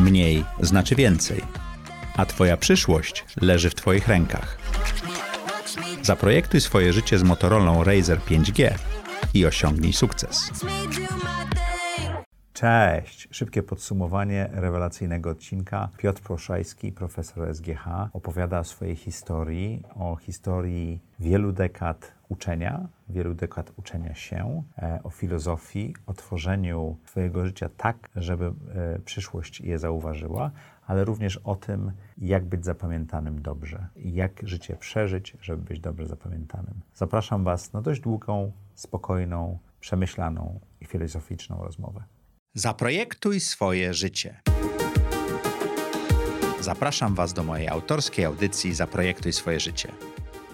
Mniej znaczy więcej, a Twoja przyszłość leży w Twoich rękach. Zaprojektuj swoje życie z Motorola Razer 5G i osiągnij sukces. Cześć! Szybkie podsumowanie rewelacyjnego odcinka. Piotr Proszajski, profesor SGH, opowiada o swojej historii, o historii wielu dekad uczenia, wielu dekad uczenia się, e, o filozofii, o tworzeniu swojego życia tak, żeby e, przyszłość je zauważyła, ale również o tym, jak być zapamiętanym dobrze, jak życie przeżyć, żeby być dobrze zapamiętanym. Zapraszam Was na dość długą, spokojną, przemyślaną i filozoficzną rozmowę. Zaprojektuj swoje życie. Zapraszam Was do mojej autorskiej audycji Zaprojektuj swoje życie.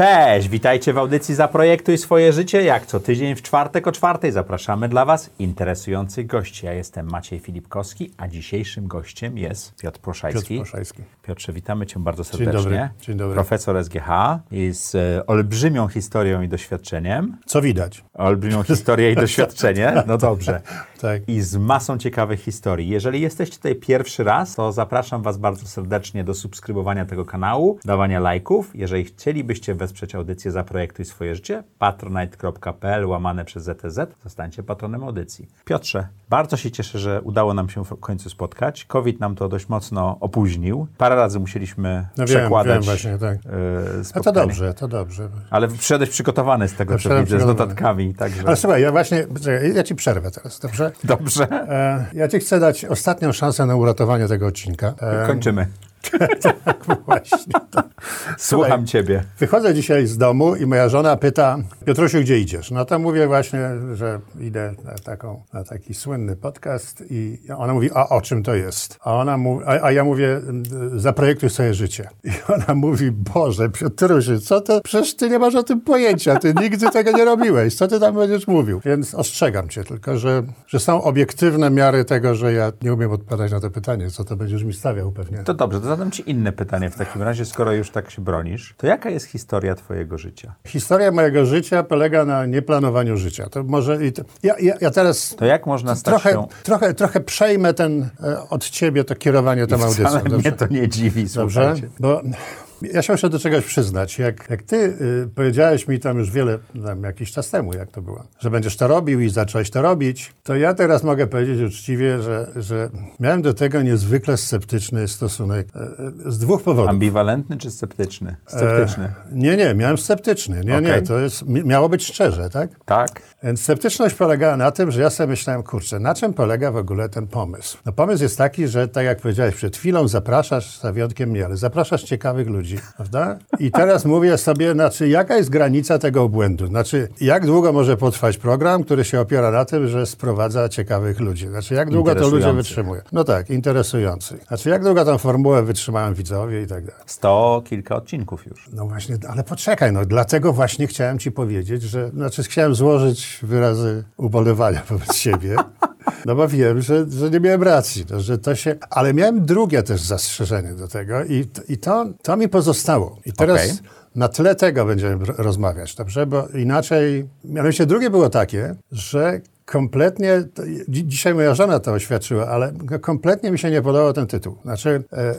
Cześć, witajcie w audycji Zaprojektuj swoje życie. Jak co tydzień w czwartek o czwartej zapraszamy dla Was interesujących gości. Ja jestem Maciej Filipkowski, a dzisiejszym gościem jest Piotr Proszajski. Piotr Proszajski. Piotrze, witamy Cię bardzo serdecznie. Dzień dobry. Dzień dobry. Profesor SGH i z e, olbrzymią historią i doświadczeniem. Co widać? Olbrzymią historię i doświadczenie. No dobrze. Tak. I z masą ciekawych historii. Jeżeli jesteście tutaj pierwszy raz, to zapraszam Was bardzo serdecznie do subskrybowania tego kanału, dawania lajków. Jeżeli chcielibyście wesprzeć audycję Zaprojektuj swoje życie, patronite.pl łamane przez ZTZ, zostańcie patronem audycji. Piotrze, bardzo się cieszę, że udało nam się w końcu spotkać. COVID nam to dość mocno opóźnił. Parę razy musieliśmy No przekładać wiem właśnie, tak. e, A to dobrze, to dobrze. Ale przyszedłeś przygotowany z tego, co przyszedłem widzę, z notatkami. Także... Ale słuchaj, ja właśnie, ja ci przerwę teraz, dobrze? Dobrze. E, ja ci chcę dać ostatnią szansę na uratowanie tego odcinka. E, Kończymy. właśnie. To. Słucham Ciebie. Wychodzę dzisiaj z domu i moja żona pyta, Piotrusiu, gdzie idziesz? No to mówię właśnie, że idę na, taką, na taki słynny podcast i ona mówi, a o czym to jest? A, ona mówi, a, a ja mówię, zaprojektuj sobie życie. I ona mówi, Boże, Piotrusiu, co to? Przecież ty nie masz o tym pojęcia, ty nigdy tego nie robiłeś, co ty tam będziesz mówił? Więc ostrzegam cię tylko, że, że są obiektywne miary tego, że ja nie umiem odpowiadać na to pytanie, co to będziesz mi stawiał pewnie. To dobrze, to zadam Ci inne pytanie w takim razie, skoro już tak się bronisz. To jaka jest historia Twojego życia? Historia mojego życia polega na nieplanowaniu życia. To może i to, ja, ja, ja teraz To jak można stać trochę, się... trochę, trochę przejmę ten, e, od ciebie to kierowanie tą audycją. Wcale mnie to nie dziwi, Dobrze? Bo ja się muszę do czegoś przyznać. Jak, jak ty y, powiedziałeś mi tam już wiele, tam jakiś czas temu, jak to było, że będziesz to robił i zacząłeś to robić, to ja teraz mogę powiedzieć uczciwie, że, że miałem do tego niezwykle sceptyczny stosunek e, z dwóch powodów. Ambiwalentny czy sceptyczny? Sceptyczny. E, nie, nie, miałem sceptyczny. Nie, nie, Okej. to jest, mi- miało być szczerze, tak? Tak? Więc sceptyczność polegała na tym, że ja sobie myślałem, kurczę, na czym polega w ogóle ten pomysł? No pomysł jest taki, że tak jak powiedziałeś przed chwilą, zapraszasz, za wyjątkiem mnie, ale zapraszasz ciekawych ludzi, prawda? I teraz mówię sobie, znaczy, jaka jest granica tego obłędu? Znaczy, jak długo może potrwać program, który się opiera na tym, że sprowadza ciekawych ludzi? Znaczy, jak długo to ludzie wytrzymują? No tak, interesujący. Znaczy, jak długo tą formułę wytrzymają widzowie i tak dalej. Sto kilka odcinków już. No właśnie, ale poczekaj, no dlatego właśnie chciałem ci powiedzieć, że, znaczy chciałem złożyć wyrazy ubolewania wobec siebie, no bo wiem, że, że nie miałem racji, no, że to się, ale miałem drugie też zastrzeżenie do tego i, i to, to mi pozostało. I teraz Okej. na tle tego będziemy rozmawiać, dobrze? Bo inaczej, mianowicie drugie było takie, że kompletnie, dzi- dzisiaj moja żona to oświadczyła, ale kompletnie mi się nie podobał ten tytuł. Znaczy, e,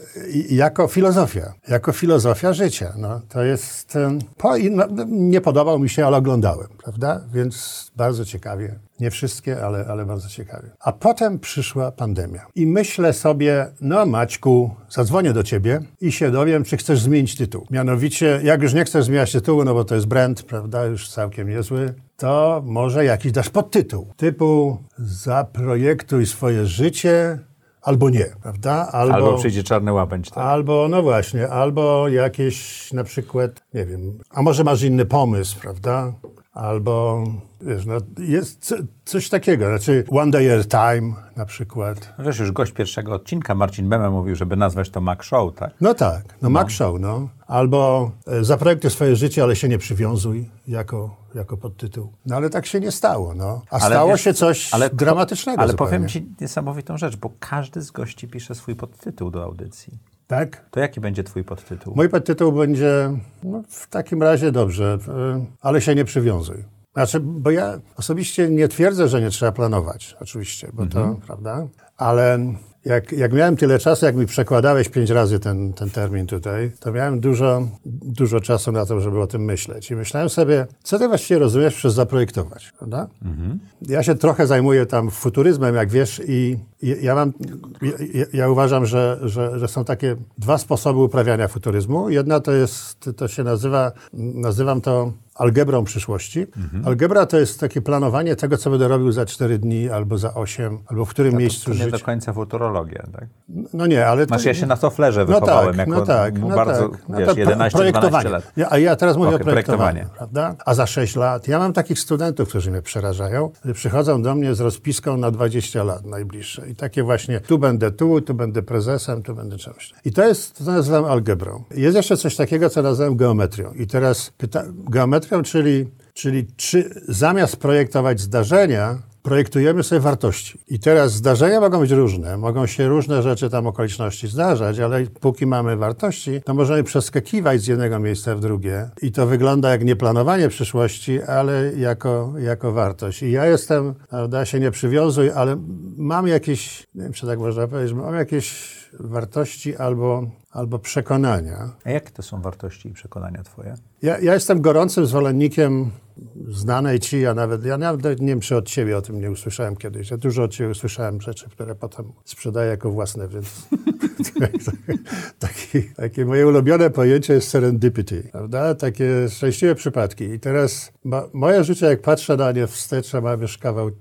jako filozofia, jako filozofia życia. No, to jest, em, po, i, no, nie podobał mi się, ale oglądałem, prawda? Więc bardzo ciekawie. Nie wszystkie, ale, ale bardzo ciekawie. A potem przyszła pandemia. I myślę sobie, no Maćku, zadzwonię do ciebie i się dowiem, czy chcesz zmienić tytuł. Mianowicie, jak już nie chcesz zmieniać tytułu, no bo to jest brand, prawda, już całkiem niezły, to może jakiś dasz podtytuł. Typu zaprojektuj swoje życie albo nie, prawda? Albo przyjdzie czarny łabędź. Tak? Albo, no właśnie, albo jakieś na przykład, nie wiem, a może masz inny pomysł, prawda? Albo, wiesz, no, jest co, coś takiego, znaczy One Day at a Time na przykład. No Wiesz, już gość pierwszego odcinka, Marcin Beme, mówił, żeby nazwać to Mac Show, tak? No tak, no Mac Show, no. Albo e, zaprojektuj swoje życie, ale się nie przywiązuj jako jako podtytuł. No ale tak się nie stało, no. A Ale stało wiesz, się coś ale- dramatycznego Ale zupełnie. powiem ci niesamowitą rzecz, bo każdy z gości pisze swój podtytuł do audycji. Tak? To jaki będzie twój podtytuł? Mój podtytuł będzie, no, w takim razie dobrze, ale się nie przywiązuj. Znaczy, bo ja osobiście nie twierdzę, że nie trzeba planować, oczywiście, bo to, prawda? Ale jak, jak miałem tyle czasu, jak mi przekładałeś pięć razy ten, ten termin tutaj, to miałem dużo, dużo czasu na to, żeby o tym myśleć. I myślałem sobie, co ty właściwie rozumiesz przez zaprojektować, prawda? Ja się trochę zajmuję tam futuryzmem, jak wiesz, i ja mam, ja, ja uważam, że, że, że są takie dwa sposoby uprawiania futuryzmu. Jedna to jest, to się nazywa, nazywam to algebrą przyszłości. Algebra to jest takie planowanie tego, co będę robił za 4 dni, albo za 8, albo w którym to, miejscu to nie życia. do końca futurologia, tak? No nie, ale... to- Znaczy ja się na Toflerze no wychowałem tak, jako no tak, no bardzo, tak. No wiesz, to pro- 11-12 projektowanie. lat. Ja, a ja teraz mówię Okej, o projektowaniu, prawda? A za 6 lat, ja mam takich studentów, którzy mnie przerażają, przychodzą do mnie z rozpiską na 20 lat najbliższe. I takie właśnie, tu będę tu, tu będę prezesem, tu będę czymś. I to jest, to nazywam algebrą. Jest jeszcze coś takiego, co nazywam geometrią. I teraz pyta, geometrią, czyli, czyli czy zamiast projektować zdarzenia, projektujemy sobie wartości. I teraz zdarzenia mogą być różne, mogą się różne rzeczy tam okoliczności zdarzać, ale póki mamy wartości, to możemy przeskakiwać z jednego miejsca w drugie. I to wygląda jak nieplanowanie przyszłości, ale jako, jako wartość. I ja jestem, prawda, się nie przywiązuj, ale mam jakieś, nie wiem, czy tak można powiedzieć, mam jakieś wartości albo, albo przekonania, A jakie to są wartości i przekonania twoje? ja, ja jestem gorącym zwolennikiem znanej ci, ja nawet, ja nawet nie wiem, czy od ciebie o tym nie usłyszałem kiedyś. Ja dużo od ciebie usłyszałem rzeczy, które potem sprzedaję jako własne, więc taki, takie moje ulubione pojęcie jest serendipity, prawda? Takie szczęśliwe przypadki. I teraz ma, moje życie, jak patrzę na nie wstecz, mam już kawał,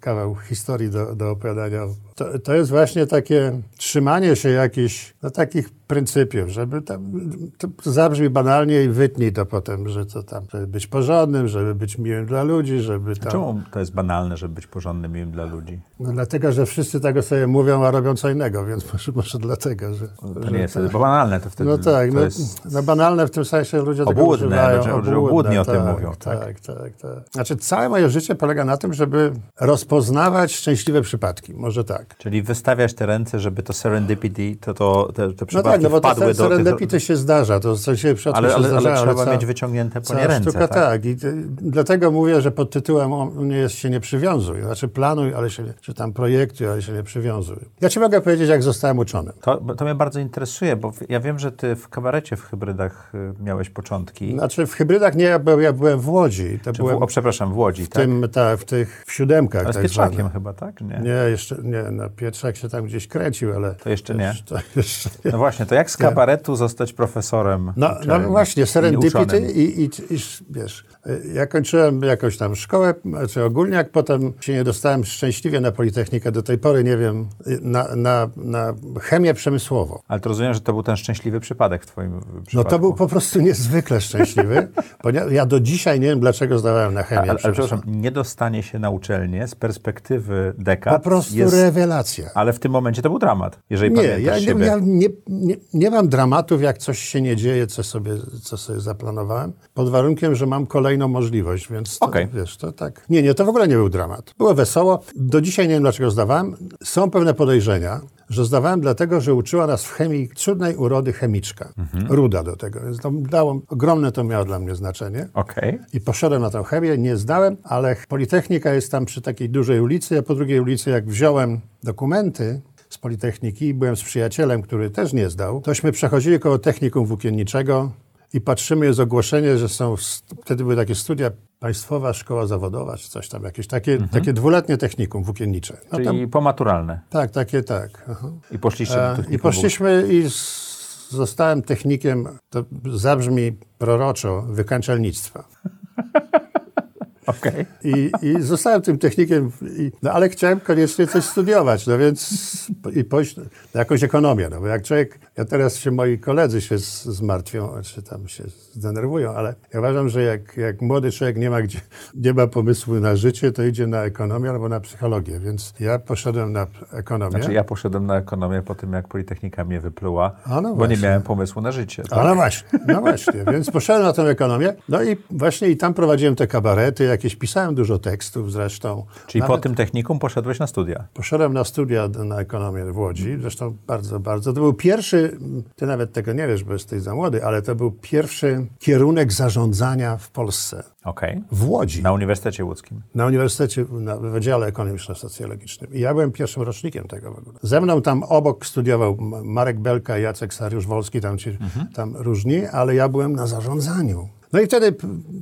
kawał historii do, do opowiadania, to, to jest właśnie takie trzymanie się jakichś, no takich pryncypiów, żeby tam, to zabrzmi banalnie i wytnij to potem, że to tam, żeby być porządnym, żeby być miłym dla ludzi, żeby tam... Czemu to jest banalne, żeby być porządnym miłym dla ludzi? No dlatego, że wszyscy tego sobie mówią, a robią co innego, więc może, może dlatego, że... To że nie jest, bo banalne to wtedy No tak, no, jest... no banalne w tym sensie ludzie tego Obłudne, używają. że- że obłudnie o tym tak, mówią, tak? Tak, tak, tak. Znaczy całe moje życie polega na tym, żeby rozpoznawać szczęśliwe przypadki, może tak. Czyli wystawiasz te ręce, żeby to serendipity, to, to te, te No przypadki tak, no bo to wpadły do tych... się zdarza, to coś się przypadki Ale, się ale, ale trzeba ca- mieć wyciągnięte po nie ręce, sztuka, tak? tak. I dlatego mówię, że pod tytułem o mnie jest się nie przywiązuj. Znaczy planuj, ale się nie, czy tam projektuj, ale się nie przywiązuj. Ja ci mogę powiedzieć, jak zostałem uczonym. To, to mnie bardzo interesuje, bo w- ja wiem, że ty w kabarecie w hybrydach y, miałeś początki. Znaczy w hybrydach nie, bo ja byłem w Łodzi. To byłem w, o, przepraszam, w Łodzi, w, tak? tym, ta, w tych w siódemkach. Ale z tak Pietrzakiem chyba, tak? Nie. Nie, jeszcze nie. No, Pietrzak się tam gdzieś kręcił, ale... To jeszcze nie. To jeszcze nie. No właśnie, to jak z kabaretu zostać profesorem? No, no właśnie, serendipity i, i, i, wiesz, ja kończyłem jakąś tam szkołę, znaczy ogólniak, potem się nie dostałem szczęśliwie na Politechnikę, do tej pory nie wiem, na, na, na chemię przemysłową. Ale to rozumiem, że to był ten szczęśliwy przypadek w twoim przypadku. No to był po prostu niezwykle szczęśliwy, ponieważ ja do dzisiaj nie wiem, dlaczego zdawałem na chemię Ale, ale przemysłową. przepraszam, nie dostanie się na uczelnię z perspektywy dekad Po prostu jest... rewelacja. Ale w tym momencie to był dramat, jeżeli Nie, ja, nie, siebie. ja nie, nie, nie mam dramatów, jak coś się nie dzieje, co sobie, co sobie zaplanowałem, pod warunkiem, że mam kolejną możliwość, więc to, Okej. wiesz, to tak. Nie, nie, to w ogóle nie był dramat. Było wesoło. Do dzisiaj nie wiem, dlaczego zdawałem. Są pewne podejrzenia, że zdawałem dlatego, że uczyła nas w chemii cudnej urody chemiczka. Ruda do tego. Więc to dało, ogromne to miało dla mnie znaczenie. Okej. I poszedłem na tę chemię, nie zdałem, ale Politechnika jest tam przy takiej dużej ulicy. Ja po drugiej ulicy, jak wziąłem dokumenty z Politechniki byłem z przyjacielem, który też nie zdał, tośmy przechodzili koło technikum włókienniczego i patrzymy, jest ogłoszenie, że są, wtedy były takie studia, Państwowa Szkoła Zawodowa, czy coś tam, jakieś takie, takie dwuletnie technikum włókiennicze. No Czyli tam, pomaturalne. tak, takie, tak. Aha. I poszliście do E, I poszliśmy i z, zostałem technikiem, to zabrzmi proroczo, wykańczalnictwa. Okej. I, I zostałem tym technikiem, i, no ale chciałem koniecznie coś studiować, no więc i pójść jakąś ekonomię, no bo jak człowiek Ja teraz się moi koledzy się zmartwią, czy tam się zdenerwują, ale ja uważam, że jak, jak młody człowiek nie ma, gdzie, nie ma pomysłu na życie, to idzie na ekonomię albo na psychologię, więc ja poszedłem na ekonomię. Znaczy ja poszedłem na ekonomię po tym, jak Politechnika mnie wypluła, no bo nie właśnie. miałem pomysłu na życie. Tak? A no właśnie, no właśnie, więc poszedłem na tę ekonomię, no i właśnie i tam prowadziłem te kabarety, jakieś pisałem dużo tekstów zresztą. Czyli po Nawet tym technikum poszedłeś na studia. Poszedłem na studia na ekonomię w Łodzi, zresztą bardzo, bardzo. To był pierwszy, ty nawet tego nie wiesz, bo jesteś za młody, ale to był pierwszy kierunek zarządzania w Polsce, Okej. w Łodzi, Na Uniwersytecie Łódzkim. na Uniwersytecie, na Wydziale Ekonomiczno-Socjologicznym. I ja byłem pierwszym rocznikiem tego w ogóle. Ze mną tam obok studiował Marek Belka, Jacek Sariusz-Wolski, tam, ci, tam różni, ale ja byłem na zarządzaniu. No i wtedy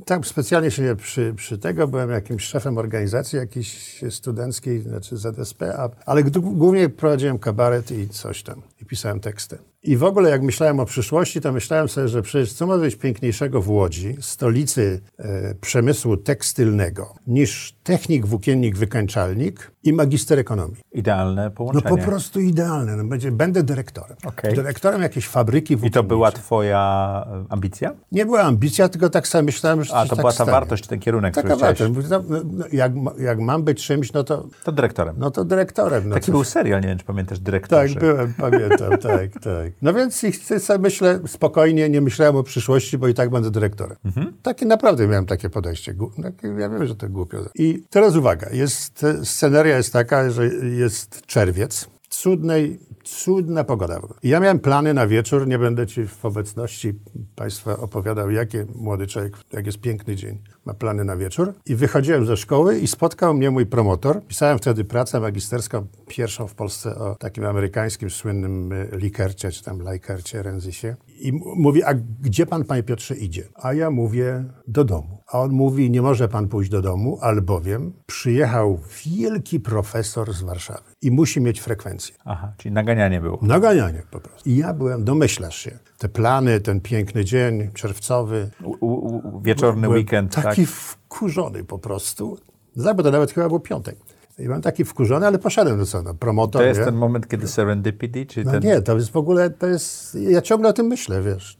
tam specjalnie się nie przy, przy tego byłem jakimś szefem organizacji jakiejś studenckiej, znaczy ZSP, a, ale głównie prowadziłem kabaret i coś tam i pisałem teksty. I w ogóle jak myślałem o przyszłości, to myślałem sobie, że przecież co może być piękniejszego w Łodzi, stolicy e, przemysłu tekstylnego, niż technik, włókiennik, wykańczalnik i magister ekonomii. Idealne No połączenie. po prostu idealne. No, będzie, będę dyrektorem. Okej. Dyrektorem jakiejś fabryki I to była twoja ambicja? Nie była ambicja, tylko tak sobie myślałem, że A, coś to tak była ta stanie. wartość, ten kierunek, Taka który wartość. No, no, no, jak, jak mam być czymś, no to, To dyrektorem. no to dyrektorem. No Taki to- był serial, nie wiem, czy pamiętasz, dyrektorzy. Tak, byłem, pamiętam, tak, tak. No więc chcę myślę spokojnie, nie myślałem o przyszłości, bo i tak będę dyrektorem. Mhm. Takie naprawdę miałem takie podejście. Takie- Ja wiem, że to głupio. I teraz uwaga, jest, sceneria jest taka, że jest czerwiec, cudnej, cudna pogoda. ja miałem plany na wieczór, nie będę ci w obecności Państwa opowiadał, jakie młody człowiek, jak jest piękny dzień, ma plany na wieczór. I wychodziłem ze szkoły i spotkał mnie mój promotor. Pisałem wtedy pracę magisterską, pierwszą w Polsce o takim amerykańskim słynnym y, likercie, czy tam lajkercie, Renzisie. I mówi, a gdzie pan, panie Piotrze, idzie? A ja mówię, do domu. A on mówi, nie może pan pójść do domu, albowiem przyjechał wielki profesor z Warszawy i musi mieć frekwencję. Aha, czyli naganianie było. Naganianie po prostu. I ja byłem, domyślasz się, te plany, ten piękny dzień czerwcowy. U, u, wieczorny Byłem weekend, taki tak? wkurzony po prostu. Tak, bo to nawet chyba był piątek. I byłem taki wkurzony, ale poszedłem do co, no, promotor, To jest ten moment, kiedy serendipity, czy No ten... nie, to jest w ogóle, to jest, ja ciągle o tym myślę, wiesz.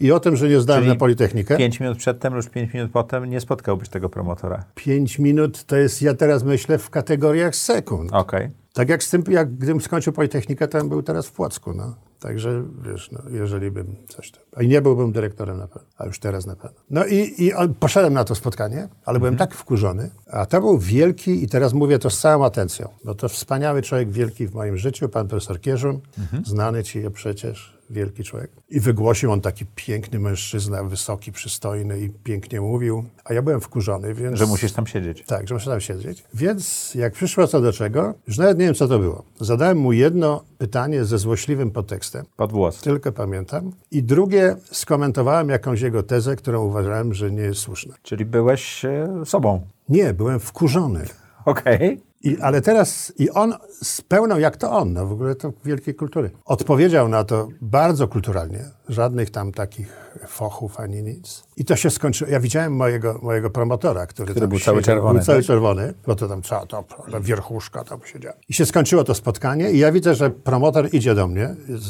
I o tym, że nie zdałem Czyli na Politechnikę. Pięć minut przedtem lub pięć minut potem nie spotkałbyś tego promotora. Pięć minut to jest, ja teraz myślę w kategoriach sekund. Okej. Tak jak z tym, jak gdybym skończył Politechnikę, to był teraz w Płocku, no. Także, wiesz, no, jeżeli bym coś tam... I nie byłbym dyrektorem na pewno, a już teraz na pewno. No i, i poszedłem na to spotkanie, ale byłem tak wkurzony, a to był wielki, i teraz mówię to z całą atencją, bo to wspaniały człowiek wielki w moim życiu, pan profesor Kierzun, znany ci przecież, wielki człowiek. I wygłosił on taki piękny mężczyzna, wysoki, przystojny i pięknie mówił, a ja byłem wkurzony, więc... Że musisz tam siedzieć. Tak, że muszę tam siedzieć. Więc jak przyszło co do czego, już nawet nie wiem, co to było. Zadałem mu jedno pytanie ze złośliwym podtekstem, Pod włos. tylko pamiętam. I drugie skomentowałem jakąś jego tezę, którą uważałem, że nie jest słuszna. Czyli byłeś e, sobą. Nie, byłem wkurzony. Okej. I, ale teraz, i on z pełną, jak to on, no w ogóle to wielkiej kultury. Odpowiedział na to bardzo kulturalnie, żadnych tam takich fochów ani nic. I to się skończyło. Ja widziałem mojego, mojego promotora, który, Który był cały siedział, czerwony, Był cały tak? czerwony, bo to tam trzeba, to ta wierchuszka tam siedziała. I się skończyło to spotkanie i ja widzę, że promotor idzie do mnie z,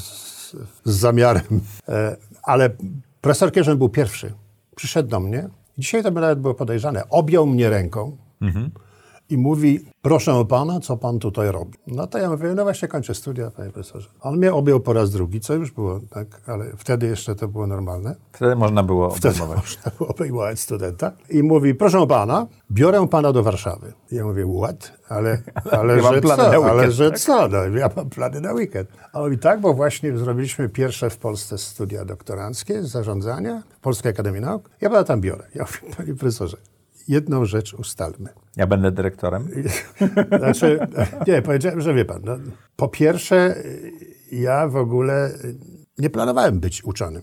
z zamiarem, e, ale profesor Kierzyn był pierwszy. Przyszedł do mnie. Dzisiaj to by nawet było podejrzane. Objął mnie ręką i mówi, proszę pana, co pan tutaj robi? No to ja mówię, no właśnie kończę studia, panie profesorze. On mnie objął po raz drugi, co już było, tak, ale wtedy jeszcze to było normalne. Wtedy można było Wtedy obejmować. można było obejmować studenta. I mówi, proszę pana, biorę pana do Warszawy. I ja mówię, what? Ale, ale Ja że co? weekend, ale że tak? co? No, ja mam plany na weekend. A on mówi, tak, bo właśnie zrobiliśmy pierwsze w Polsce studia doktoranckie zarządzania w Polskiej Akademii Nauk. Ja pana tam biorę. Ja mówię, panie profesorze, jedną rzecz ustalmy. Ja będę dyrektorem. Znaczy, nie, powiedziałem, że wie pan, no, po pierwsze, ja w ogóle nie planowałem być uczonym,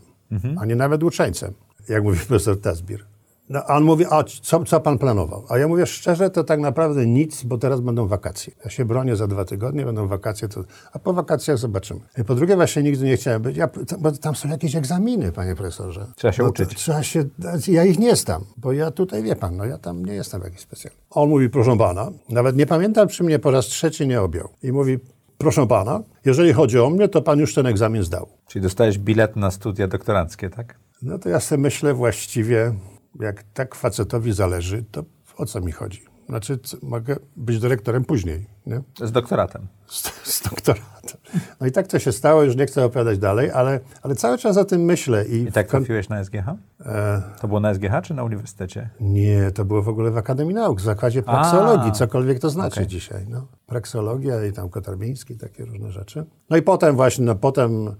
ani nawet uczeńcem, jak mówi profesor Tasbir. No, a on mówi, a co, co pan planował? A ja mówię, szczerze, to tak naprawdę nic, bo teraz będą wakacje. Ja się bronię za dwa tygodnie, będą wakacje, to, a po wakacjach zobaczymy. Po drugie, właśnie nigdy nie chciałem być, ja, bo tam są jakieś egzaminy, panie profesorze. Trzeba się No, uczyć. Trzeba się, ja ich nie znam, bo ja tutaj, wie pan, no ja tam nie jestem jakiś specjalny. On mówi, proszę pana, nawet nie pamiętam, czy mnie po raz trzeci nie objął. I mówi, proszę pana, jeżeli chodzi o mnie, to pan już ten egzamin zdał. Czyli dostałeś bilet na studia doktoranckie, tak? No to ja sobie myślę właściwie, jak tak facetowi zależy, to o co mi chodzi? Znaczy, mogę być dyrektorem później, nie? Z doktoratem. Z, z doktoratem. No i tak to się stało, już nie chcę opowiadać dalej, ale, ale cały czas o tym myślę. I, I tak trafiłeś na SGH? e, To było na SGH czy na uniwersytecie? Nie, to było w ogóle w Akademii Nauk, w zakładzie praksologii, A, cokolwiek to znaczy okej. dzisiaj. No. Praksologia i tam Kotarbiński, takie różne rzeczy. No i potem właśnie, no potem,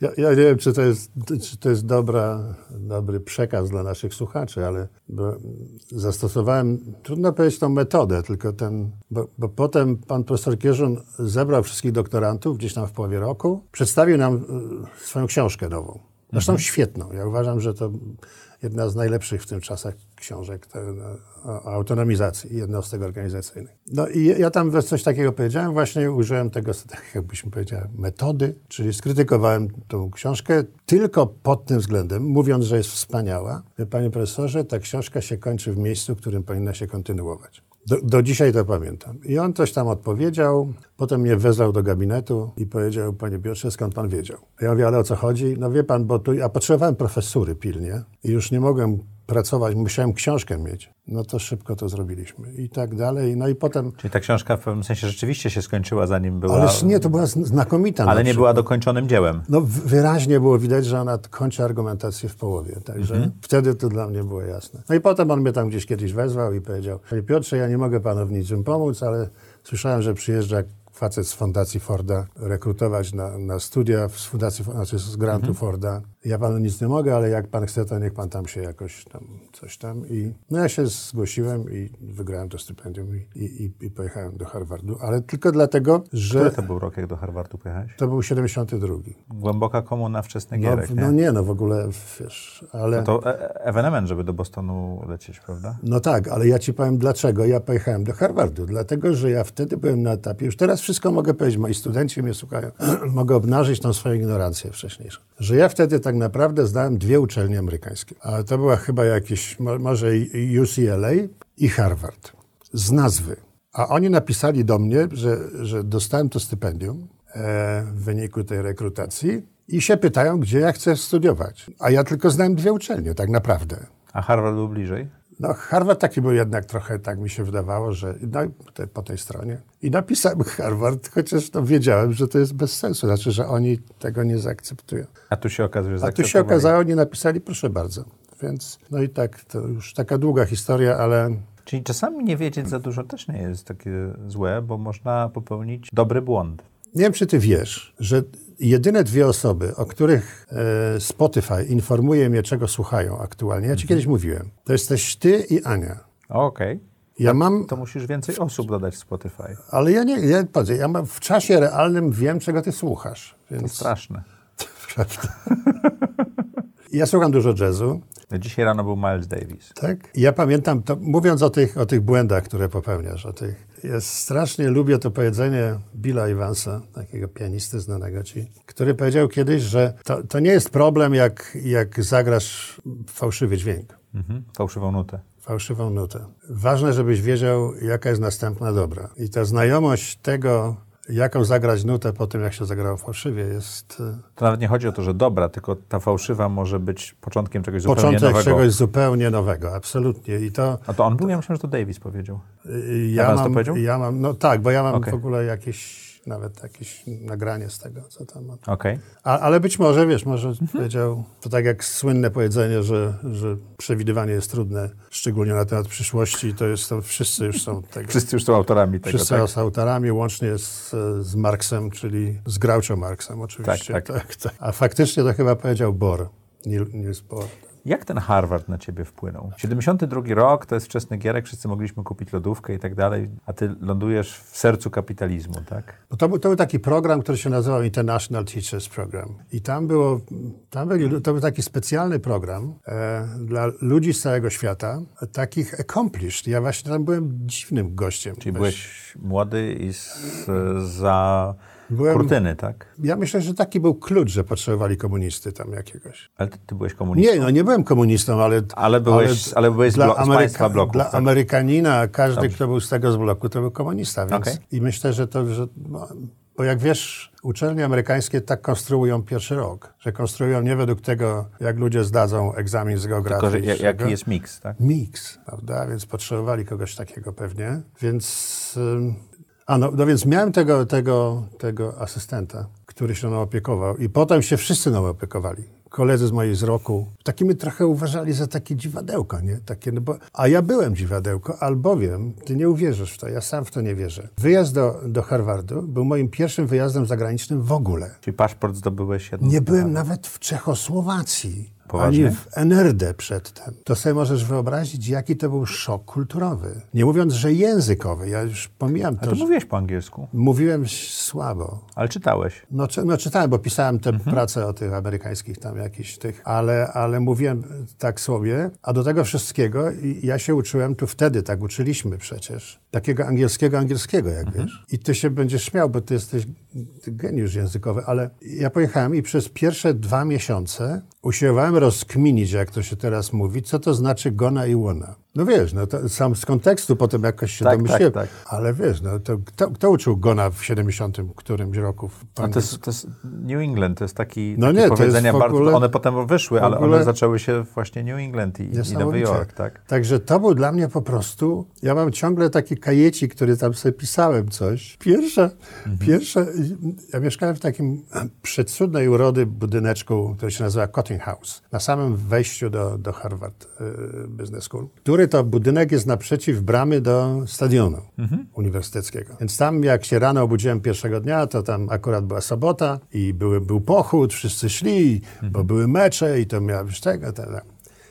ja, ja nie wiem, czy to jest, czy to jest dobra, dobry przekaz dla naszych słuchaczy, ale zastosowałem, trudno powiedzieć tą metodę, tylko ten, bo, bo potem pan profesor Kierzun zebrał wszystkich doktorantów gdzieś tam w połowie roku, przedstawił nam y, swoją książkę nową. Zresztą świetną. Ja uważam, że to jedna z najlepszych w tym czasach książek autonomizacji jednostek organizacyjnych. No i ja tam coś takiego powiedziałem, właśnie użyłem tego, tak jakbyśmy powiedzieli, metody, czyli skrytykowałem tą książkę tylko pod tym względem, mówiąc, że jest wspaniała. Panie profesorze, ta książka się kończy w miejscu, w którym powinna się kontynuować. Do, do dzisiaj to pamiętam. I on coś tam odpowiedział, potem mnie wezwał do gabinetu i powiedział, panie Piotrze, skąd pan wiedział? Ja mówię, ale o co chodzi? No wie pan, bo tu ja potrzebowałem profesury pilnie i już nie mogłem pracować, musiałem książkę mieć. No to szybko to zrobiliśmy i tak dalej. No i potem, Czyli ta książka w pewnym sensie rzeczywiście się skończyła, zanim była... ależ nie, to była zn- znakomita. na ale nie przykład. była dokończonym dziełem. No wyraźnie było widać, że ona kończy argumentację w połowie, także Mhm. wtedy to dla mnie było jasne. No i potem on mnie tam gdzieś kiedyś wezwał i powiedział, Piotrze, ja nie mogę panu w niczym pomóc, ale słyszałem, że przyjeżdża facet z Fundacji Forda rekrutować na, na studia z Fundacji, znaczy z grantu Mhm. Forda. Ja panu nic nie mogę, ale jak pan chce, to niech pan tam się jakoś tam, coś tam. I no ja się zgłosiłem i wygrałem to stypendium i, i, i, pojechałem do Harvardu, ale tylko dlatego, że Który to był rok, jak do Harvardu pojechałeś? to był 72. Głęboka komuna wczesny No, Gierek, w- nie? no nie, no w ogóle, wiesz, ale... No to e- ewenement, żeby do Bostonu lecieć, prawda? No tak, ale ja ci powiem dlaczego ja pojechałem do Harvardu. Dlatego, że ja wtedy byłem na etapie, już teraz wszystko mogę powiedzieć, moi studenci mnie słuchają, mogę obnażyć tą swoją ignorancję wcześniejszą. Że ja wtedy tak naprawdę zdałem dwie uczelnie amerykańskie. A to była chyba jakieś, mo- może UCLA i Harvard. Z nazwy. A oni napisali do mnie, że, że dostałem to stypendium e, w wyniku tej rekrutacji i się pytają, gdzie ja chcę studiować. A ja tylko znałem dwie uczelnie, tak naprawdę. A Harvard był bliżej? No, Harvard taki był jednak trochę, tak mi się wydawało, że no, te, po tej stronie. I napisałem Harvard, chociaż no, wiedziałem, że to jest bez sensu, znaczy, że oni tego nie zaakceptują. A tu się okazuje, że A tu się okazało, oni napisali, proszę bardzo. Więc, no i tak, to już taka długa historia, ale Czyli czasami nie wiedzieć za dużo też nie jest takie złe, bo można popełnić dobry błąd. Nie wiem, czy ty wiesz, że jedyne dwie osoby, o których e, Spotify informuje mnie, czego słuchają aktualnie, ja ci kiedyś mówiłem, to jesteś ty i Ania. Okej. Ja mam To musisz więcej osób dodać w Spotify. Ale ja nie, ja, patrz, ja mam w czasie realnym wiem, czego ty słuchasz. To Więc straszne. prawda. Ja słucham dużo jazzu, Dzisiaj rano był Miles Davis. tak? Ja pamiętam, to, mówiąc o tych, o tych błędach, które popełniasz, o tych, ja strasznie lubię to powiedzenie Billa Evansa, takiego pianisty znanego ci, który powiedział kiedyś, że to, to nie jest problem, jak, jak zagrasz fałszywy dźwięk. Mhm. Fałszywą nutę. fałszywą nutę. Ważne, żebyś wiedział, jaka jest następna dobra. I ta znajomość tego, jaką zagrać nutę po tym, jak się zagrało fałszywie, jest e, To nawet nie chodzi o to, że dobra, tylko ta fałszywa może być początkiem czegoś zupełnie początek nowego. czegoś zupełnie nowego, absolutnie. I to A to on był? Ja myślałem, że to Davis powiedział. ja to mam, powiedział? ja mam, no tak, bo ja mam Okej. w ogóle jakieś, nawet jakieś nagranie z tego, co tam. Okej. A, ale być może, wiesz, może Mhm. powiedział, to tak jak słynne powiedzenie, że, że przewidywanie jest trudne, szczególnie na temat przyszłości, to jest, to wszyscy już są tego. Wszyscy już są autorami tego, Wszyscy tak? są autorami, łącznie z, z Marksem, czyli z Groucho Marksem oczywiście. Tak, tak. tak. A faktycznie to chyba powiedział Bohr, Niels Bohr. Jak ten Harvard na ciebie wpłynął? 72 rok, to jest wczesny gierek, wszyscy mogliśmy kupić lodówkę i tak dalej, a ty lądujesz w sercu kapitalizmu, tak? Bo to, był, to był taki program, który się nazywał International Teachers Program. I tam było, tam byli, to był taki specjalny program e, dla ludzi z całego świata, takich accomplished. Ja właśnie tam byłem dziwnym gościem. Czyli byłeś młody i z, za Byłem- kurtyny, tak? Ja myślę, że taki był klucz, że potrzebowali komunisty tam jakiegoś. Ale ty, ty byłeś komunistą. Nie, no nie byłem komunistą, ale... Ale byłeś- ale byłeś z blo- z państwa bloków, Dla tak? Amerykanina, każdy, kto był z tego z bloku, to był komunista, więc... Okej. I myślę, że to... Że, no, Bo jak wiesz, uczelnie amerykańskie tak konstruują pierwszy rok, że konstruują nie według tego, jak ludzie zdadzą egzamin z geografii. Tylko, że jaki jest miks, tak? Miks, prawda? Więc potrzebowali kogoś takiego pewnie. Więc, a no, no więc miałem tego, tego, tego asystenta, który się mną opiekował i potem się wszyscy mną opiekowali. Koledzy z mojej z roku. Takimi trochę uważali za takie dziwadełko, nie? Takie, no bo, a ja byłem dziwadełko, albowiem, ty nie uwierzysz w to, ja sam w to nie wierzę. Wyjazd do, do Harvardu był moim pierwszym wyjazdem zagranicznym w ogóle. Czyli paszport zdobyłeś jedno. Nie byłem nawet w Czechosłowacji. Poważnie? Ani w NRD przedtem. To sobie możesz wyobrazić, jaki to był szok kulturowy. Nie mówiąc, że językowy. Ja już pomijam A to, ty że mówiłeś po angielsku, mówiłem słabo. ale czytałeś. No, czy, no czytałem, bo pisałem te prace o tych amerykańskich tam jakichś tych, ale, ale mówiłem tak sobie, a do tego wszystkiego ja się uczyłem tu wtedy, tak uczyliśmy przecież, takiego angielskiego angielskiego, jak wiesz. I ty się będziesz śmiał, bo ty jesteś geniusz językowy, ale ja pojechałem i przez pierwsze dwa miesiące usiłowałem rozkminić, jak to się teraz mówi, co to znaczy gona i łona. No wiesz, no to sam z kontekstu potem jakoś się Tak, domyśliłem, tak, ale wiesz, no to kto, kto uczył gona w 70 którymś roku? A to jest, to jest New England, to jest taki No takie nie, to jest powiedzenia w bardzo. ogóle- One potem wyszły, ale ogóle- one zaczęły się właśnie New England i, i Nowy. Jork, tak? Także to był dla mnie po prostu. Ja mam ciągle taki kajecik, który tam sobie pisałem coś. Pierwsze, Mhm. pierwsze. Ja mieszkałem w takim przedcudnej urody budyneczku, który się nazywa Cotting House, na samym wejściu do, do Harvard y, Business School, który to budynek jest naprzeciw bramy do stadionu Mhm. uniwersyteckiego. Więc tam, jak się rano obudziłem pierwszego dnia, to tam akurat była sobota i były, był pochód, wszyscy szli, Mhm. bo były mecze i to miało być tego, tego.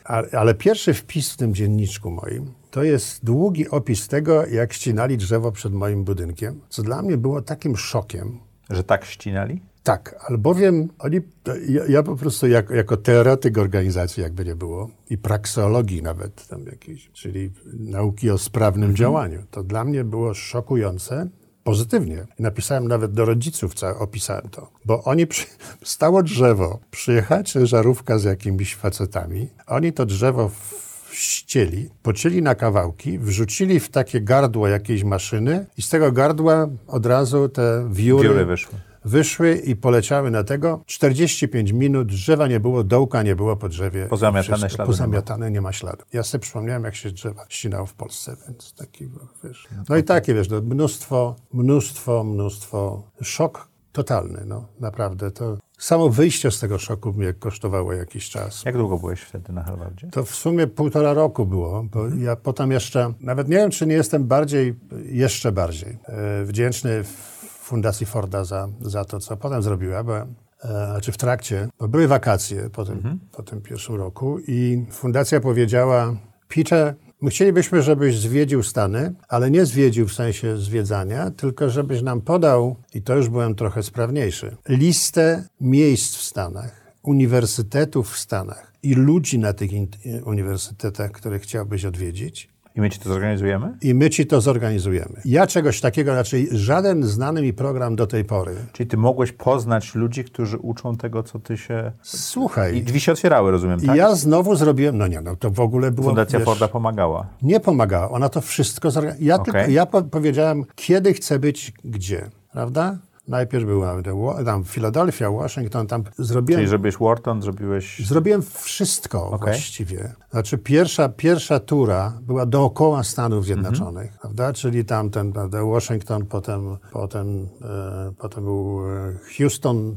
Ale, ale pierwszy wpis w tym dzienniczku moim to jest długi opis tego, jak ścinali drzewo przed moim budynkiem, co dla mnie było takim szokiem. Że tak ścinali? Tak, albowiem oni, ja, ja po prostu jako, jako teoretyk organizacji, jakby nie było, i prakseologii nawet tam jakiejś, czyli nauki o sprawnym działaniu, to dla mnie było szokujące, pozytywnie. Napisałem nawet do rodziców, opisałem to. Bo oni, przy, stało drzewo, przyjechała ciężarówka z jakimiś facetami, oni to drzewo ścieli, pocięli na kawałki, wrzucili w takie gardło jakiejś maszyny i z tego gardła od razu te wióry, Wióry wyszły. Wyszły i poleciały na tego. 45 minut, drzewa nie było, dołka nie było po drzewie. Pozamiatane Wszystko. nie Pozamiatane, nie ma śladu. Ja sobie przypomniałem, jak się drzewa ścinało w Polsce, więc taki, wiesz. No i takie, wiesz, no, mnóstwo, mnóstwo, mnóstwo. Szok totalny, no, naprawdę. To samo wyjście z tego szoku mnie kosztowało jakiś czas. Jak długo byłeś wtedy na Harvardzie? To w sumie półtora roku było, bo ja potem jeszcze, nawet nie wiem, czy nie jestem bardziej, jeszcze bardziej e, wdzięczny Fundacji Forda za, za to, co potem zrobiła, bo, e, znaczy w trakcie, bo były wakacje po tym, po tym pierwszym roku i fundacja powiedziała, Peter, my chcielibyśmy, żebyś zwiedził Stany, ale nie zwiedził w sensie zwiedzania, tylko żebyś nam podał, i to już byłem trochę sprawniejszy, listę miejsc w Stanach, uniwersytetów w Stanach i ludzi na tych uniwersytetach, które chciałbyś odwiedzić. I my ci to zorganizujemy? I my ci to zorganizujemy. Ja czegoś takiego, raczej żaden znany mi program do tej pory. Czyli ty mogłeś poznać ludzi, którzy uczą tego, co ty się... I Słuchaj, drzwi się otwierały, rozumiem, tak? ja znowu zrobiłem, no nie, no to w ogóle było... Fundacja wiesz, Forda pomagała. Nie pomagała, ona to wszystko zorganizowała. Ja, Okej. tylko, ja po, powiedziałem, kiedy chcę być gdzie, prawda? Najpierw była tam, Filadelfia, Waszyngton, tam zrobiłem... Czyli zrobiłeś Wharton, zrobiłeś... Zrobiłem wszystko właściwie. Znaczy pierwsza, pierwsza tura była dookoła Stanów Zjednoczonych, prawda? Czyli tam ten, prawda, Washington, potem, potem, e, potem był e, Houston,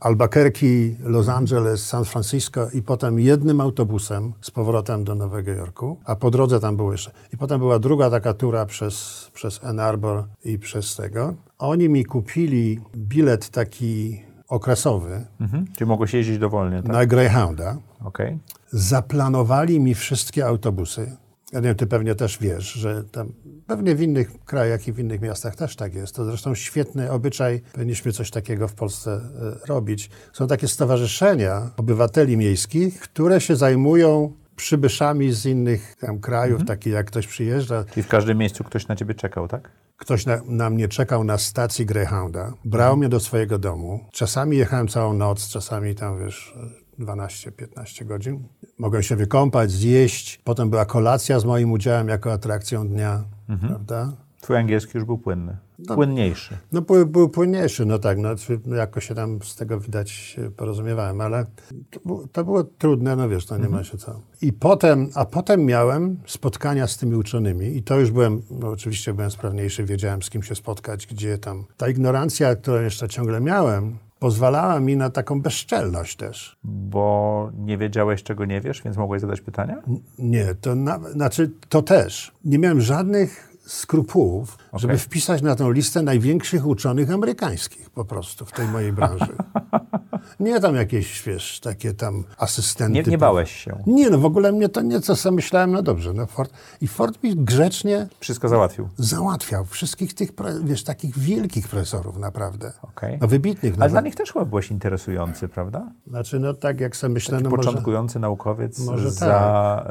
Albuquerque, Los Angeles, San Francisco i potem jednym autobusem z powrotem do Nowego Jorku, a po drodze tam było jeszcze. I potem była druga taka tura przez, przez Ann Arbor i przez tego. Oni mi kupili bilet taki okresowy Mhm. Czyli mogłeś jeździć dowolnie, tak? na Greyhounda Okej. zaplanowali mi wszystkie autobusy. Ja nie wiem, ty pewnie też wiesz, że tam pewnie w innych krajach i w innych miastach też tak jest. To zresztą świetny obyczaj, powinniśmy coś takiego w Polsce e, robić. Są takie stowarzyszenia obywateli miejskich, które się zajmują przybyszami z innych krajów, takie jak ktoś przyjeżdża, Czyli w każdym miejscu ktoś na ciebie czekał, tak? Ktoś na, na mnie czekał na stacji Greyhounda, brał mnie do swojego domu. Czasami jechałem całą noc, czasami tam, wiesz, 12-15 godzin. Mogłem się wykąpać, zjeść. Potem była kolacja z moim udziałem jako atrakcją dnia, prawda? Twój angielski już był płynny. Płynniejszy. No był, był płynniejszy, no tak, no, czy jakoś się tam z tego widać się porozumiewałem, ale to, było- to było trudne, no wiesz, to nie ma się co. I potem, a potem miałem spotkania z tymi uczonymi i to już byłem, no oczywiście byłem sprawniejszy, wiedziałem z kim się spotkać, gdzie tam. Ta ignorancja, którą jeszcze ciągle miałem, pozwalała mi na taką bezczelność też. Bo nie wiedziałeś, czego nie wiesz, więc mogłeś zadać pytania? Nie, to na, znaczy to też. Nie miałem żadnych skrupułów, żeby wpisać na tą listę największych uczonych amerykańskich po prostu w tej mojej branży. Nie tam jakieś, wiesz, takie tam asystenty. Nie, nie bałeś się. Nie, no w ogóle mnie to nie, co sobie myślałem, no dobrze, no Ford. I Ford mi grzecznie Wszystko załatwił. załatwiał wszystkich tych, wiesz, takich wielkich profesorów naprawdę. Okej. No wybitnych. Ale no, dla nich też chyba byłeś interesujący, prawda? Znaczy, no tak jak sobie myślę, no może... Początkujący naukowiec może za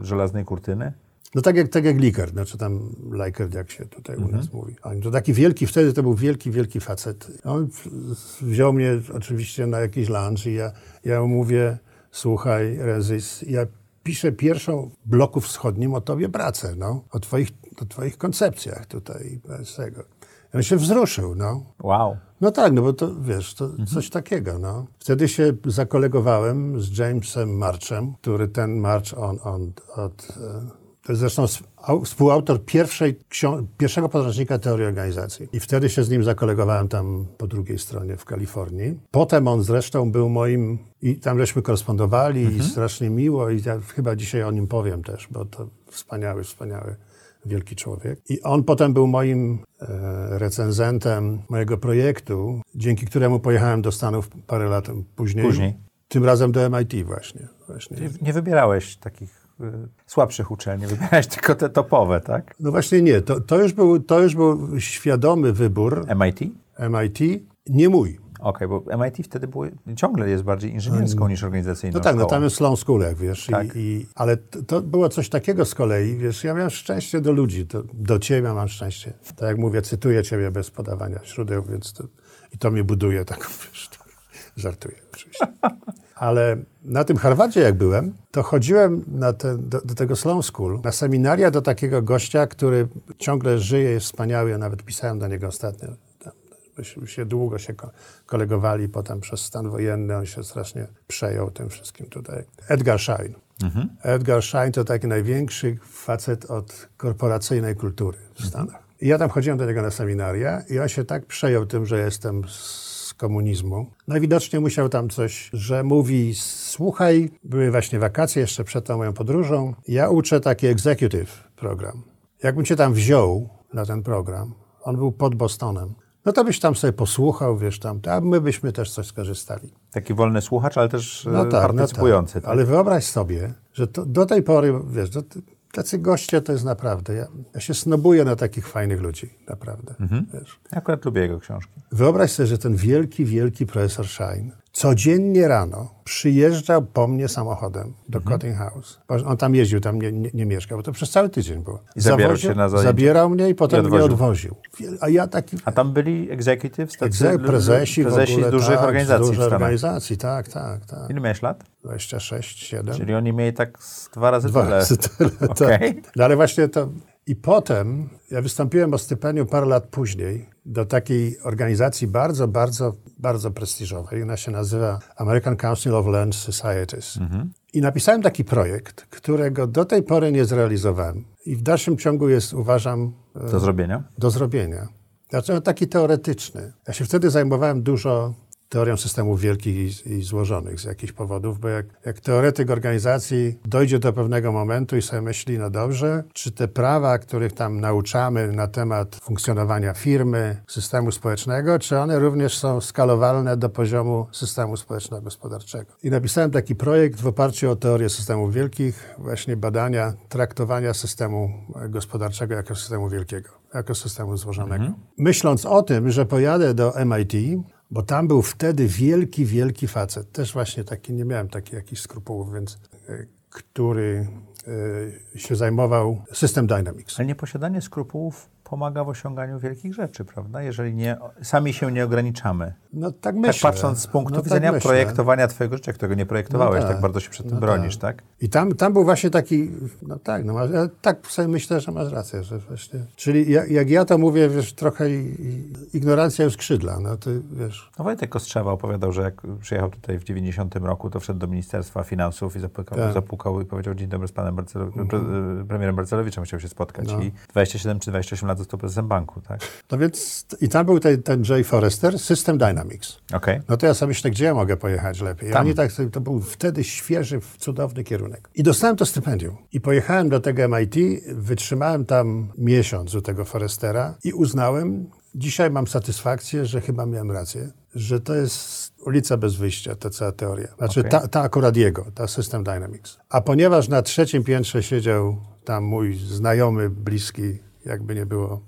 y, żelaznej kurtyny. No tak jak, tak jak Likert, znaczy tam Likert, jak się tutaj u nas mówi. A To taki wielki, wtedy to był wielki, wielki facet. On wziął mnie oczywiście na jakiś lunch i ja, ja mówię, słuchaj, Rezys, ja piszę pierwszą w bloku wschodnim o tobie pracę, no, o twoich, o twoich koncepcjach tutaj, z tego. I On się wzruszył, no. Wow. No tak, no bo to wiesz, to coś takiego, no. Wtedy się zakolegowałem z Jamesem Marchem, który ten March on, on od... To jest zresztą współautor pierwszej pierwszego podręcznika teorii organizacji. I wtedy się z nim zakolegowałem tam po drugiej stronie w Kalifornii. Potem on zresztą był moim... I tam żeśmy korespondowali i strasznie miło i ja chyba dzisiaj o nim powiem też, bo to wspaniały, wspaniały wielki człowiek. I on potem był moim e, recenzentem mojego projektu, dzięki któremu pojechałem do Stanów parę lat później. Później. Tym razem do MIT właśnie. właśnie. Nie wybierałeś takich słabszych uczelni, wybierałeś tylko te topowe, tak? No właśnie nie, to, to, już był, to już był świadomy wybór MIT? MIT, nie mój. Okej, bo MIT wtedy było, ciągle jest bardziej inżynierską niż organizacyjną No tak, no szkołą. tam jest Sloan School, jak wiesz. Tak. I, i, ale to, to było coś takiego z kolei, wiesz, ja miałem szczęście do ludzi, to, do ciebie mam szczęście. Tak jak mówię, cytuję ciebie bez podawania źródeł, więc to, i to mnie buduje taką, wiesz, żartuję oczywiście. Ale na tym Harvardzie jak byłem, to chodziłem na te, do, do tego Sloan School, na seminaria do takiego gościa, który ciągle żyje, jest wspaniały, ja nawet pisałem do niego ostatnio. Tam, myśmy się długo się ko- kolegowali, potem przez stan wojenny on się strasznie przejął tym wszystkim tutaj. Edgar Schein. Edgar Schein to taki największy facet od korporacyjnej kultury w Stanach. I ja tam chodziłem do niego na seminaria i on się tak przejął tym, że jestem z komunizmu. Najwidoczniej musiał tam coś, że mówi, słuchaj, były właśnie wakacje jeszcze przed tą moją podróżą, ja uczę taki executive program. Jakbym cię tam wziął na ten program, on był pod Bostonem, no to byś tam sobie posłuchał, wiesz, tam, a my byśmy też coś skorzystali. Taki wolny słuchacz, ale też No y, tak, no partycypujący. tak. tak? Ale wyobraź sobie, że to, do tej pory, wiesz, do, tacy goście to jest naprawdę, ja, ja się snobuję na takich fajnych ludzi, naprawdę, Mhm. wiesz. Ja akurat lubię jego książki. Wyobraź sobie, że ten wielki, wielki profesor Schein codziennie rano przyjeżdżał po mnie samochodem do Mhm. Cotting House. On tam jeździł, tam nie, nie, nie mieszkał, bo to przez cały tydzień było. I zabierał cię na zajęcia? Zabierał mnie i potem I mnie odwoził. odwoził. Wiel- A ja taki... A tam byli executives, tacy prezesi, prezesi ogóle, z dużych tak, organizacji dużych organizacji, tak, tak, tak. Ile miałeś lat? 26, 7. Czyli oni mieli tak dwa razy Dwa tyle. razy tyle, tak. Okej. No ale właśnie to... I potem ja wystąpiłem o stypendium parę lat później do takiej organizacji bardzo, bardzo, bardzo prestiżowej. Ona się nazywa American Council of Learned Societies. I napisałem taki projekt, którego do tej pory nie zrealizowałem. I w dalszym ciągu jest, uważam, e, Do zrobienia? do zrobienia. Znaczy, no, taki teoretyczny. Ja się wtedy zajmowałem dużo teorią systemów wielkich i, i złożonych z jakichś powodów, bo jak, jak teoretyk organizacji dojdzie do pewnego momentu i sobie myśli, no dobrze, czy te prawa, których tam nauczamy na temat funkcjonowania firmy, systemu społecznego, czy one również są skalowalne do poziomu systemu społeczno-gospodarczego. I napisałem taki projekt w oparciu o teorię systemów wielkich, właśnie badania, traktowania systemu gospodarczego jako systemu wielkiego jako systemu złożonego. Myśląc o tym, że pojadę do MIT, bo tam był wtedy wielki, wielki facet, też właśnie taki, nie miałem takich jakichś skrupułów, więc e, który się zajmował System Dynamics. Ale nieposiadanie skrupułów pomaga w osiąganiu wielkich rzeczy, prawda? Jeżeli nie, sami się nie ograniczamy. No tak Tak myślę. patrząc z punktu No tak widzenia projektowania twojego życia, którego nie projektowałeś, No tak. tak. bardzo się przed tym No bronisz, tak. tak? I tam, tam był właśnie taki, no tak, no ja tak sobie myślę, że masz rację, że właśnie, czyli jak, jak ja to mówię, wiesz, trochę ignorancja już skrzydla, no ty, wiesz, No Wojtek Kostrzewa opowiadał, że jak przyjechał tutaj w 90 roku, to wszedł do Ministerstwa Finansów i zapukał, Tak. zapukał i powiedział dzień dobry z panem Barcelow- pre, premierem Barcelowiczem, chciał się spotkać. No. I 27 czy 28 lat został prezesem banku, tak? no więc i tam był ten, ten Jay Forrester, System Dynamics. Okej. No to ja sobie myślę, gdzie ja mogę pojechać lepiej. Tam. Oni tak, to był wtedy świeży, cudowny kierunek. I dostałem to stypendium. I pojechałem do tego MIT, wytrzymałem tam miesiąc u tego Forrestera i uznałem, dzisiaj mam satysfakcję, że chyba miałem rację, że to jest ulica bez wyjścia, ta cała teoria. Znaczy Okej. ta, ta akurat jego, ta System Dynamics. A ponieważ na trzecim piętrze siedział tam mój znajomy, bliski, jakby nie było,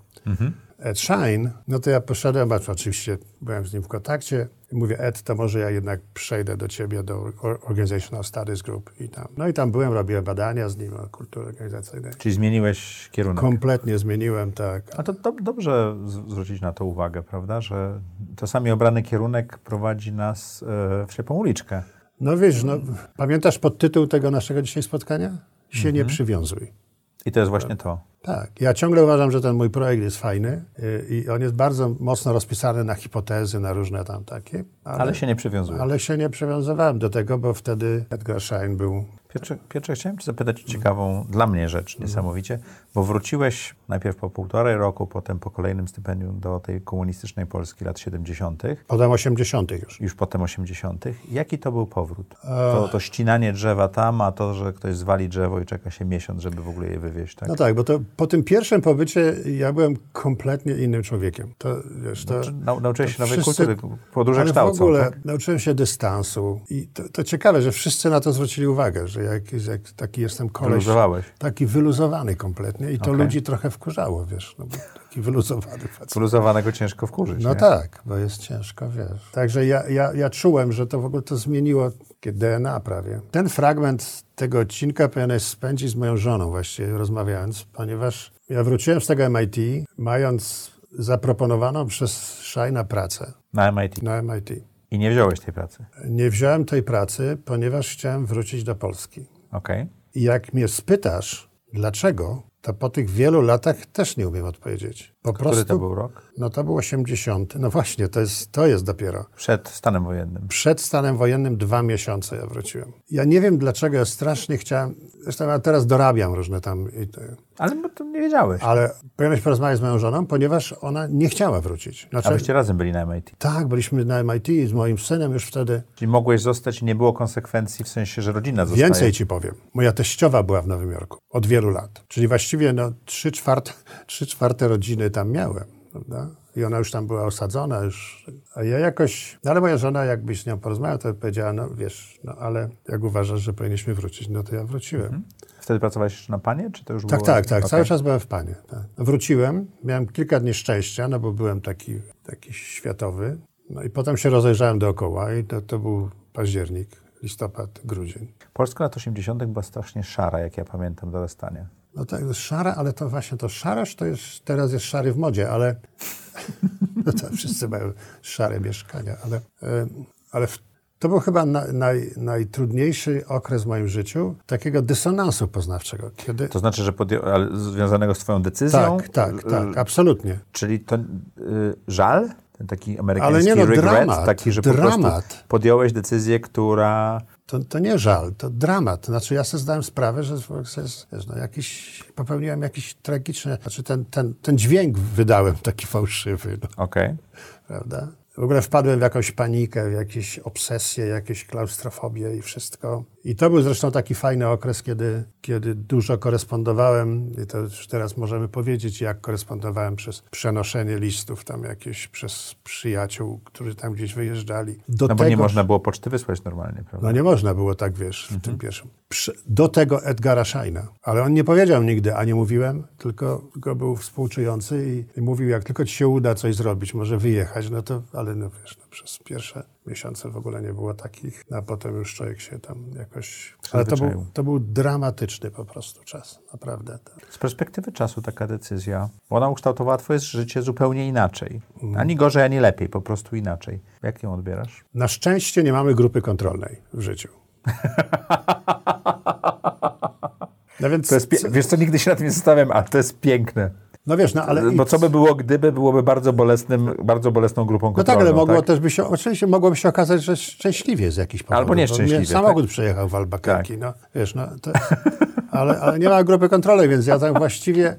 Ed Shine, no to ja poszedłem, oczywiście byłem z nim w kontakcie mówię, Ed, to może ja jednak przejdę do ciebie, do Or- Organizational Studies Group i tam. No i tam byłem, robiłem badania z nim o kulturze organizacyjnej. Czyli zmieniłeś kierunek. Kompletnie zmieniłem, tak. A to do, dobrze zwrócić na to uwagę, prawda? Że czasami obrany kierunek prowadzi nas e, w ślepą uliczkę. No wiesz, no, pamiętasz podtytuł tego naszego dzisiaj spotkania? Się nie przywiązuj. I to jest właśnie to. Tak, ja ciągle uważam, że ten mój projekt jest fajny y, i on jest bardzo mocno rozpisany na hipotezy, na różne tam takie. Ale, się nie przywiązuje. ale się nie przywiązywałem do tego, bo wtedy Edgar Schein był Piotrze, Piotrze, chciałem cię zapytać ciekawą dla mnie rzecz niesamowicie, bo wróciłeś najpierw po półtorej roku, potem po kolejnym stypendium do tej komunistycznej Polski lat 70., potem 80. już. już potem 80. Jaki to był powrót? To, to ścinanie drzewa tam, a to, że ktoś zwali drzewo i czeka się miesiąc, żeby w ogóle je wywieźć, tak? No tak, bo to po tym pierwszym pobycie ja byłem kompletnie innym człowiekiem. To, wiesz, to, Nau, nauczyłeś się nowej wszyscy- kultury, podróże ale w kształcą, ogóle tak? nauczyłem się dystansu i to, to ciekawe, że wszyscy na to zwrócili uwagę, że jak, jak taki jestem koleś, Wyluzowałeś. taki wyluzowany kompletnie i to Okej. ludzi trochę wkurzało, wiesz, no bo taki wyluzowany facet. Wyluzowanego ciężko wkurzyć, No nie? tak, bo jest ciężko, wiesz. Także ja, ja, ja czułem, że to w ogóle to zmieniło DNA prawie. Ten fragment tego odcinka powinieneś spędzić z moją żoną właściwie rozmawiając, ponieważ ja wróciłem z tego MIT, mając zaproponowaną przez Shina pracę Na MIT. na MIT. I nie wziąłeś tej pracy. Nie wziąłem tej pracy, ponieważ chciałem wrócić do Polski. Okej. I jak mnie spytasz, dlaczego, to po tych wielu latach też nie umiem odpowiedzieć. Po Który prostu, to był rok? no to był 80. No właśnie, to jest, to jest dopiero. Przed stanem wojennym. Przed stanem wojennym dwa miesiące ja wróciłem. Ja nie wiem, dlaczego ja strasznie chciałem, zresztą ja teraz dorabiam różne tam, Ale bo to nie wiedziałeś. ale powinieneś porozmawiać z moją żoną, ponieważ ona nie chciała wrócić. Znaczy, A byście razem byli na MIT. tak, byliśmy na MIT z moim synem już wtedy. Czyli mogłeś zostać i nie było konsekwencji w sensie, że rodzina zostaje. Więcej ci powiem. Moja teściowa była w Nowym Jorku od wielu lat. Czyli właściwie no, trzy, czwarte, trzy czwarte rodziny tam miałem. Prawda? I ona już tam była osadzona. Już. A ja jakoś... No ale moja żona, jakbyś z nią porozmawiał, to powiedziała, no wiesz, no ale jak uważasz, że powinniśmy wrócić, no to ja wróciłem. Wtedy pracowałeś jeszcze na panie, czy to już Tak, było? tak, tak. Okej. Cały czas byłem w Panie. Tak. Wróciłem, miałem kilka dni szczęścia, no bo byłem taki, taki światowy. No i potem się rozejrzałem dookoła i to, to był październik, listopad, grudzień. Polska lat 80. była strasznie szara, jak ja pamiętam, dorastanie. No tak, jest szara, ale to właśnie to szarość to jest, teraz jest szary w modzie, ale no to wszyscy mają szare mieszkania, ale, ale w, to był chyba na, naj, najtrudniejszy okres w moim życiu takiego dysonansu poznawczego, kiedy... To znaczy, że podję... związanego z twoją decyzją? tak, tak, Y, tak, absolutnie. Czyli to y, żal? Ten taki amerykański Ale nie no, regret, dramat, taki, że po dramat. prostu podjąłeś decyzję, która... To, to nie żal, to dramat. Znaczy ja sobie zdałem sprawę, że wiesz, no, jakiś, popełniłem jakiś tragiczny... Znaczy ten, ten, ten dźwięk wydałem taki fałszywy, no, Okej. prawda? W ogóle wpadłem w jakąś panikę, w jakieś obsesje, jakieś klaustrofobię i wszystko. I to był zresztą taki fajny okres, kiedy, kiedy dużo korespondowałem. I to już teraz możemy powiedzieć, jak korespondowałem przez przenoszenie listów tam jakieś przez przyjaciół, którzy tam gdzieś wyjeżdżali. Do No bo nie można było poczty wysłać normalnie, prawda? no nie można było tak, wiesz, w tym pierwszym. Do tego Edgara Scheina. Ale on nie powiedział nigdy, a nie mówiłem, tylko, tylko był współczujący i, i mówił, jak tylko ci się uda coś zrobić, może wyjechać, no to, ale no wiesz, no, przez pierwsze miesiące w ogóle nie było takich, no, a potem już człowiek się tam jakoś. Ale to był, to był dramatyczny po prostu czas, naprawdę. Z perspektywy czasu taka decyzja, bo ona ukształtowała twoje życie zupełnie inaczej. Mm. Ani gorzej, ani lepiej, po prostu inaczej. Jak ją odbierasz? Na szczęście nie mamy grupy kontrolnej w życiu. No więc, To jest wiesz co, nigdy się na tym nie zastanawiam, ale to jest piękne. No wiesz, no ale... Bo co by było, gdyby byłoby bardzo bolesnym, bardzo bolesną grupą No tak, kontrolną. ale mogło tak? też by się, oczywiście mogłoby się okazać, że szczęśliwie z jakichś powodów. Albo bo nieszczęśliwie, mnie Samochód przejechał w Albuquerque, Tak. no wiesz, no to, ale, ale nie ma grupy kontrolnej, więc ja tam właściwie,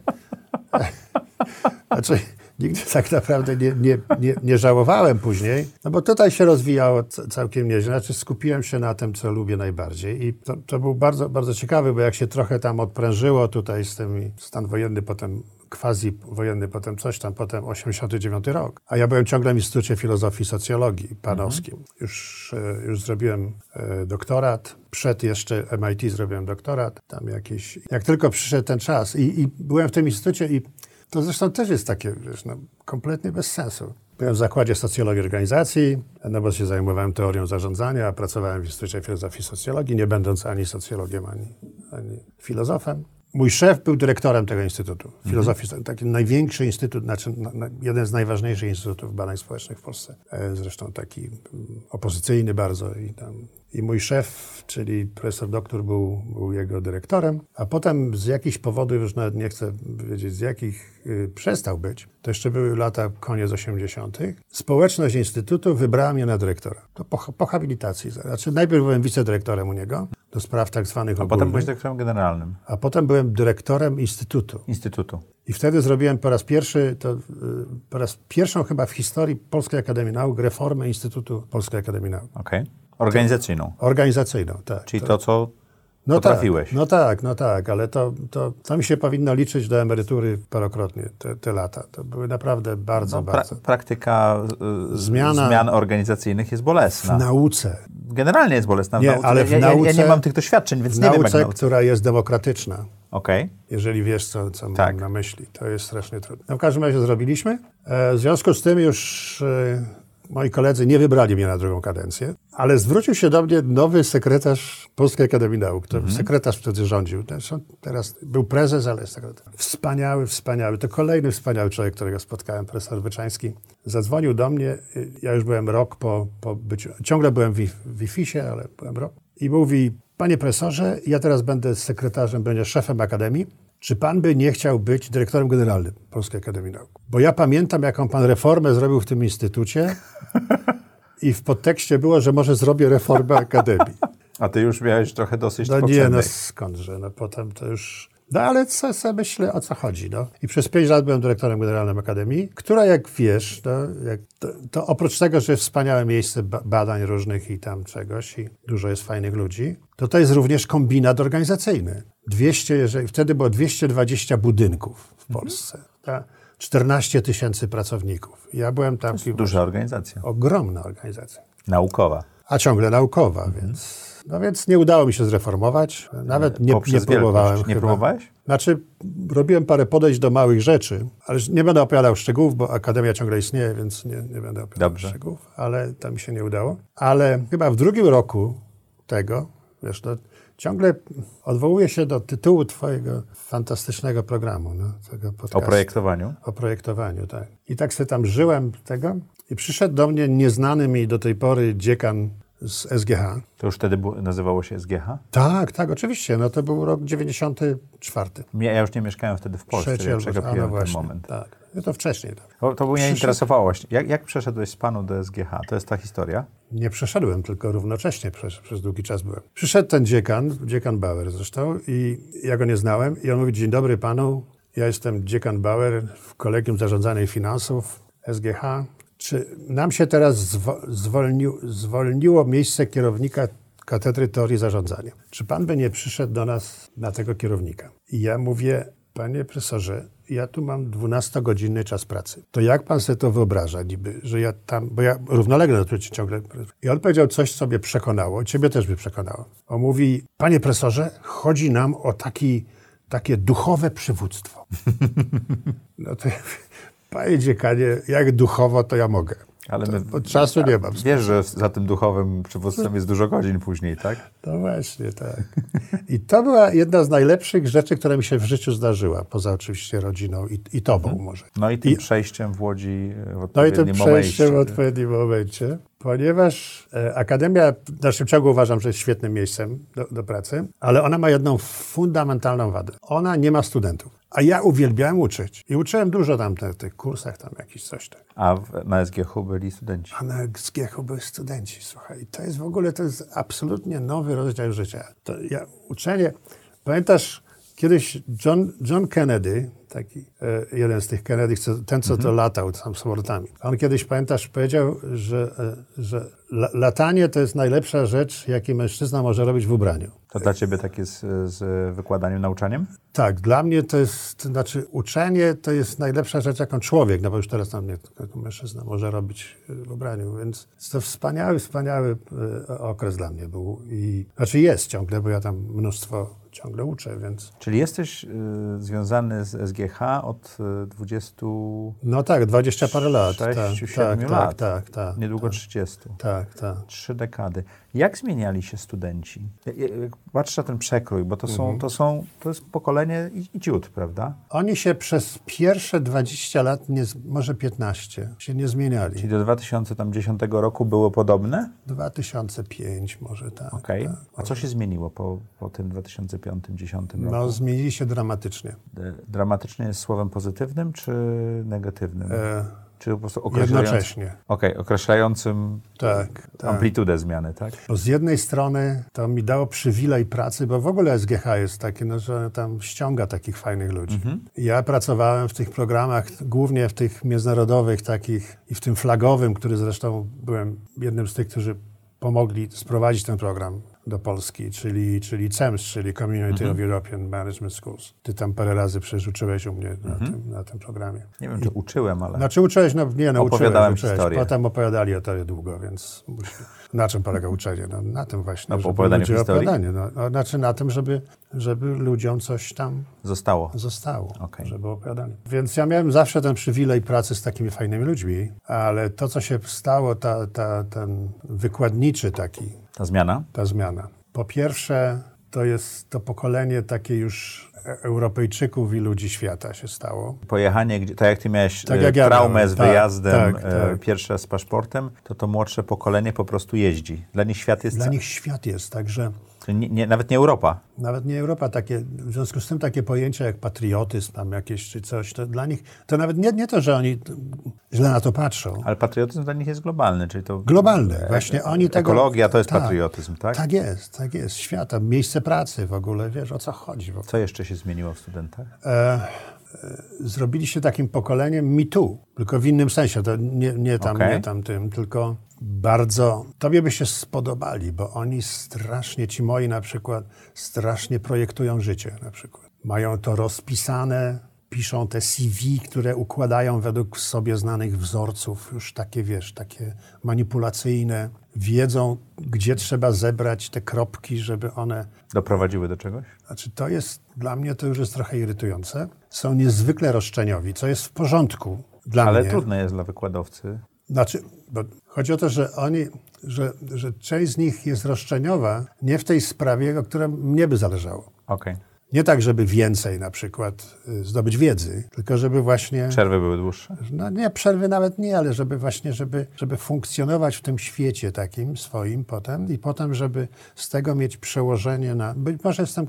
znaczy nigdy tak naprawdę nie, nie, nie, nie żałowałem później, no bo tutaj się rozwijało całkiem nieźle, znaczy skupiłem się na tym, co lubię najbardziej i to, to był bardzo, bardzo ciekawy, bo jak się trochę tam odprężyło tutaj z tym stan wojenny, potem quasi wojenny, potem coś tam, potem 89 rok. A ja byłem ciągle w Instytucie Filozofii i Socjologii Panowskim. Już, e, już zrobiłem e, doktorat, przed jeszcze MIT zrobiłem doktorat, tam jakieś... Jak tylko przyszedł ten czas i, i byłem w tym instytucie i to zresztą też jest takie, wiesz, no, kompletnie bez sensu. Byłem w Zakładzie Socjologii Organizacji, no bo się zajmowałem teorią zarządzania, a pracowałem w Instytucie Filozofii i Socjologii, nie będąc ani socjologiem, ani, ani filozofem. Mój szef był dyrektorem tego instytutu. Filozofii, taki największy instytut, znaczy na, na, jeden z najważniejszych instytutów badań społecznych w Polsce. E, Zresztą taki mm, opozycyjny bardzo. I, tam, I mój szef, czyli profesor doktor, był, był jego dyrektorem, a potem z jakichś powodów, już nawet nie chcę wiedzieć z jakich, y, przestał być. To jeszcze były lata koniec 80. Społeczność instytutu wybrała mnie na dyrektora. To po, po habilitacji. Znaczy najpierw byłem wicedyrektorem u niego do spraw tak zwanych A potem ogólnych, byłeś dyrektorem generalnym a potem byłem dyrektorem instytutu. Instytutu. I wtedy zrobiłem po raz pierwszy, to, y, po raz pierwszą chyba w historii Polskiej Akademii Nauk reformę Instytutu Polskiej Akademii Nauk. Okej. Organizacyjną. Organizacyjną, tak. Czyli to, co no potrafiłeś. Tak, no tak, no tak, ale to, to, to mi się powinno liczyć do emerytury parokrotnie, te, te lata. To były naprawdę bardzo, no, pra- bardzo... praktyka y, Zmiana- zmian organizacyjnych jest W bolesna. nauce, Generalnie jest bolesna w Nie, nauce. ale w ja, ja, ja nie nauce- mam tych doświadczeń, więc w nie wiem jak nauce, nauce. która jest demokratyczna. Okej. jeżeli wiesz, co, co Tak. mam na myśli. To jest strasznie trudne. No, w każdym razie zrobiliśmy. E, w związku z tym już e, moi koledzy nie wybrali mnie na drugą kadencję, ale zwrócił się do mnie nowy sekretarz Polskiej Akademii Nauk. To sekretarz wtedy rządził. Teraz był prezes, ale sekretarz. Wspaniały, wspaniały. To kolejny wspaniały człowiek, którego spotkałem, profesor Wyczański. Zadzwonił do mnie. y, Ja już byłem rok po, po byciu... Ciągle byłem w, w IFIS-ie, ale byłem rok. I mówi, panie profesorze, ja teraz będę sekretarzem, będę szefem Akademii. Czy pan by nie chciał być dyrektorem generalnym Polskiej Akademii Nauk? Bo ja pamiętam, jaką pan reformę zrobił w tym instytucie i w podtekście było, że może zrobię reformę Akademii. A ty już miałeś trochę dosyć No nie, no skądże, no potem to już... No ale co sobie myślę, o co chodzi, no. I przez pięć lat byłem dyrektorem generalnym Akademii, która jak wiesz, no, jak to, to oprócz tego, że jest wspaniałe miejsce ba- badań różnych i tam czegoś i dużo jest fajnych ludzi, to to jest również kombinat organizacyjny. 200, jeżeli, wtedy było 220 budynków w Polsce. Ta, 14 tysięcy pracowników. Ja byłem tam... Duża organizacja. Ogromna organizacja Naukowa. a ciągle naukowa, więc, no więc nie udało mi się zreformować. Nawet nie, nie próbowałem. Nie próbowałeś? Znaczy, robiłem parę podejść do małych rzeczy, ale nie będę opowiadał szczegółów, bo Akademia ciągle istnieje, więc nie, nie będę opowiadał Dobrze. szczegółów, ale to mi się nie udało. Ale chyba w drugim roku tego, wiesz, no, ciągle odwołuję się do tytułu twojego fantastycznego programu, no, tego O podcastu. projektowaniu. O projektowaniu, tak. I tak sobie tam żyłem tego i przyszedł do mnie nieznany mi do tej pory dziekan z SGH. To już wtedy było, nazywało się SGH? Tak, tak, oczywiście. No to był rok 94. Ja ja już nie mieszkałem wtedy w Polsce, Trzeci ja a, przegapiłem no ten właśnie, moment. Tak, no to wcześniej. Tak. To, to mnie interesowało. Jak, jak przeszedłeś z panu do SGH? To jest ta historia? Nie przeszedłem, tylko równocześnie przez, przez długi czas byłem. Przyszedł ten dziekan, dziekan Bauer zresztą, i ja go nie znałem. I on mówi, dzień dobry panu, ja jestem dziekan Bauer w Kolegium Zarządzania i Finansów SGH. Czy nam się teraz zwo, zwolnił, zwolniło miejsce kierownika Katedry Teorii Zarządzania? Czy pan by nie przyszedł do nas na tego kierownika? I ja mówię, panie profesorze, ja tu mam 12-godzinny czas pracy. To jak pan sobie to wyobraża niby, że ja tam, bo ja równolegle trucie ciągle... I on powiedział coś, co mnie przekonało, ciebie też by przekonało. On mówi, panie profesorze, chodzi nam o taki, takie duchowe przywództwo. No to panie dziekanie, jak duchowo, to ja mogę. Ale my, Od czasu nie mam. Wiesz, że za tym duchowym przywództwem jest dużo godzin później, tak? No właśnie, tak. I to była jedna z najlepszych rzeczy, która mi się w życiu zdarzyła, poza oczywiście rodziną i, i tobą może. No i tym I- przejściem w Łodzi w No i odpowiednim tym przejściem w momencie. odpowiednim momencie, ponieważ e, Akademia w dalszym ciągu uważam, że jest świetnym miejscem do, do pracy, ale ona ma jedną fundamentalną wadę. Ona nie ma studentów. A ja uwielbiałem uczyć. I uczyłem dużo tam na tych kursach, tam jakiś coś tak. A w, na SGH byli studenci. A na SGH były studenci, słuchaj. To jest w ogóle, to jest absolutnie nowy rozdział życia. To ja, uczenie, pamiętasz, kiedyś John, John Kennedy, taki e, jeden z tych Kennedy, ten co to latał tam samolotami. On kiedyś, pamiętasz, powiedział, że, e, że la, latanie to jest najlepsza rzecz, jaki mężczyzna może robić w ubraniu. To dla ciebie tak jest z, z wykładaniem, nauczaniem? Tak, dla mnie to jest, znaczy uczenie to jest najlepsza rzecz, jaką człowiek, no bo już teraz tam nie tylko mężczyzna może robić y, w ubraniu, więc to wspaniały, wspaniały y, okres dla mnie był i, znaczy jest ciągle, bo ja tam mnóstwo ciągle uczę, więc Czyli jesteś y, związany z SGH od y, 20, no tak, dwadzieścia parę lat. tak, Sześciu, tak, siedmiu tak, lat. tak, tak, niedługo 30. tak, tak. Trzy dekady. Jak zmieniali się studenci? Jak- na ten przekrój, bo to, Mhm. są, to, są, to jest pokolenie i, i ciut, prawda? Oni się przez pierwsze 20 lat, nie, może 15, się nie zmieniali. Czyli do 2010 roku było podobne? 2005 może tak. Okej. tak. A co się zmieniło po, po tym 2005-2010 roku? No, zmienili się dramatycznie. D- Dramatycznie jest słowem pozytywnym czy negatywnym? E, czy po prostu określającym? jednocześnie. Okej, określającym Tak, tak. amplitudę zmiany, tak? Bo z jednej strony to mi dało przywilej pracy, bo w ogóle SGH jest taki, no, że tam ściąga takich fajnych ludzi. Ja pracowałem w tych programach, głównie w tych międzynarodowych takich i w tym flagowym, który zresztą byłem jednym z tych, którzy pomogli sprowadzić ten program do Polski, czyli, czyli CEMS, czyli Community of European Management Schools. Ty tam parę razy przecież uczyłeś u mnie na, tym, na tym programie. Nie wiem, czy uczyłem, ale... Znaczy uczyłeś, no nie, no Opowiadałem uczyłeś, uczyłeś. historię. Potem opowiadali o tobie długo, więc na czym polega uczenie? No, na tym właśnie, opowiadaniu ludzie historii? opowiadanie. No, no, znaczy na tym, żeby, żeby ludziom coś tam Zostało. zostało, Okej. żeby opowiadali. Więc ja miałem zawsze ten przywilej pracy z takimi fajnymi ludźmi, ale to, co się stało, ta, ta, ten wykładniczy taki, Ta zmiana? ta zmiana. Po pierwsze, to jest to pokolenie takie już e- Europejczyków i ludzi świata się stało. Pojechanie, tak jak ty miałeś Tak e, jak ja traumę miałem. z Tak, wyjazdem tak, e, tak. pierwszy raz z paszportem, to to młodsze pokolenie po prostu jeździ. Dla nich świat jest... Dla nich świat jest, także Czyli nie, nie, nawet nie Europa. nawet nie Europa, takie, w związku z tym takie pojęcia jak patriotyzm tam jakieś czy coś, to dla nich, to nawet nie, nie to, że oni źle na to patrzą. Ale patriotyzm dla nich jest globalny, czyli to... Globalne, właśnie oni tego... Ekologia to jest tak, patriotyzm, tak? Tak jest, tak jest. Świata, miejsce pracy w ogóle, wiesz o co chodzi. Co jeszcze się zmieniło w studentach? E, e, zrobili się takim pokoleniem Me Too, tylko w innym sensie, to nie, nie, tam, Okej. nie tam tym, tylko bardzo, tobie by się spodobali, bo oni strasznie, ci moi na przykład, strasznie projektują życie na przykład. Mają to rozpisane, piszą te CV, które układają według sobie znanych wzorców, już takie, wiesz, takie manipulacyjne. Wiedzą, gdzie trzeba zebrać te kropki, żeby one Doprowadziły do czegoś? znaczy, to jest dla mnie to już jest trochę irytujące. Są niezwykle roszczeniowi, co jest w porządku dla Ale mnie. trudne jest dla wykładowcy. Znaczy, bo chodzi o to, że oni, że, że część z nich jest roszczeniowa nie w tej sprawie, o której mnie by zależało. Okej. Nie tak, żeby więcej na przykład y, zdobyć wiedzy, tylko żeby właśnie, Przerwy były dłuższe? no nie, przerwy nawet nie, ale żeby właśnie, żeby, żeby funkcjonować w tym świecie takim swoim potem i potem, żeby z tego mieć przełożenie na, być może jestem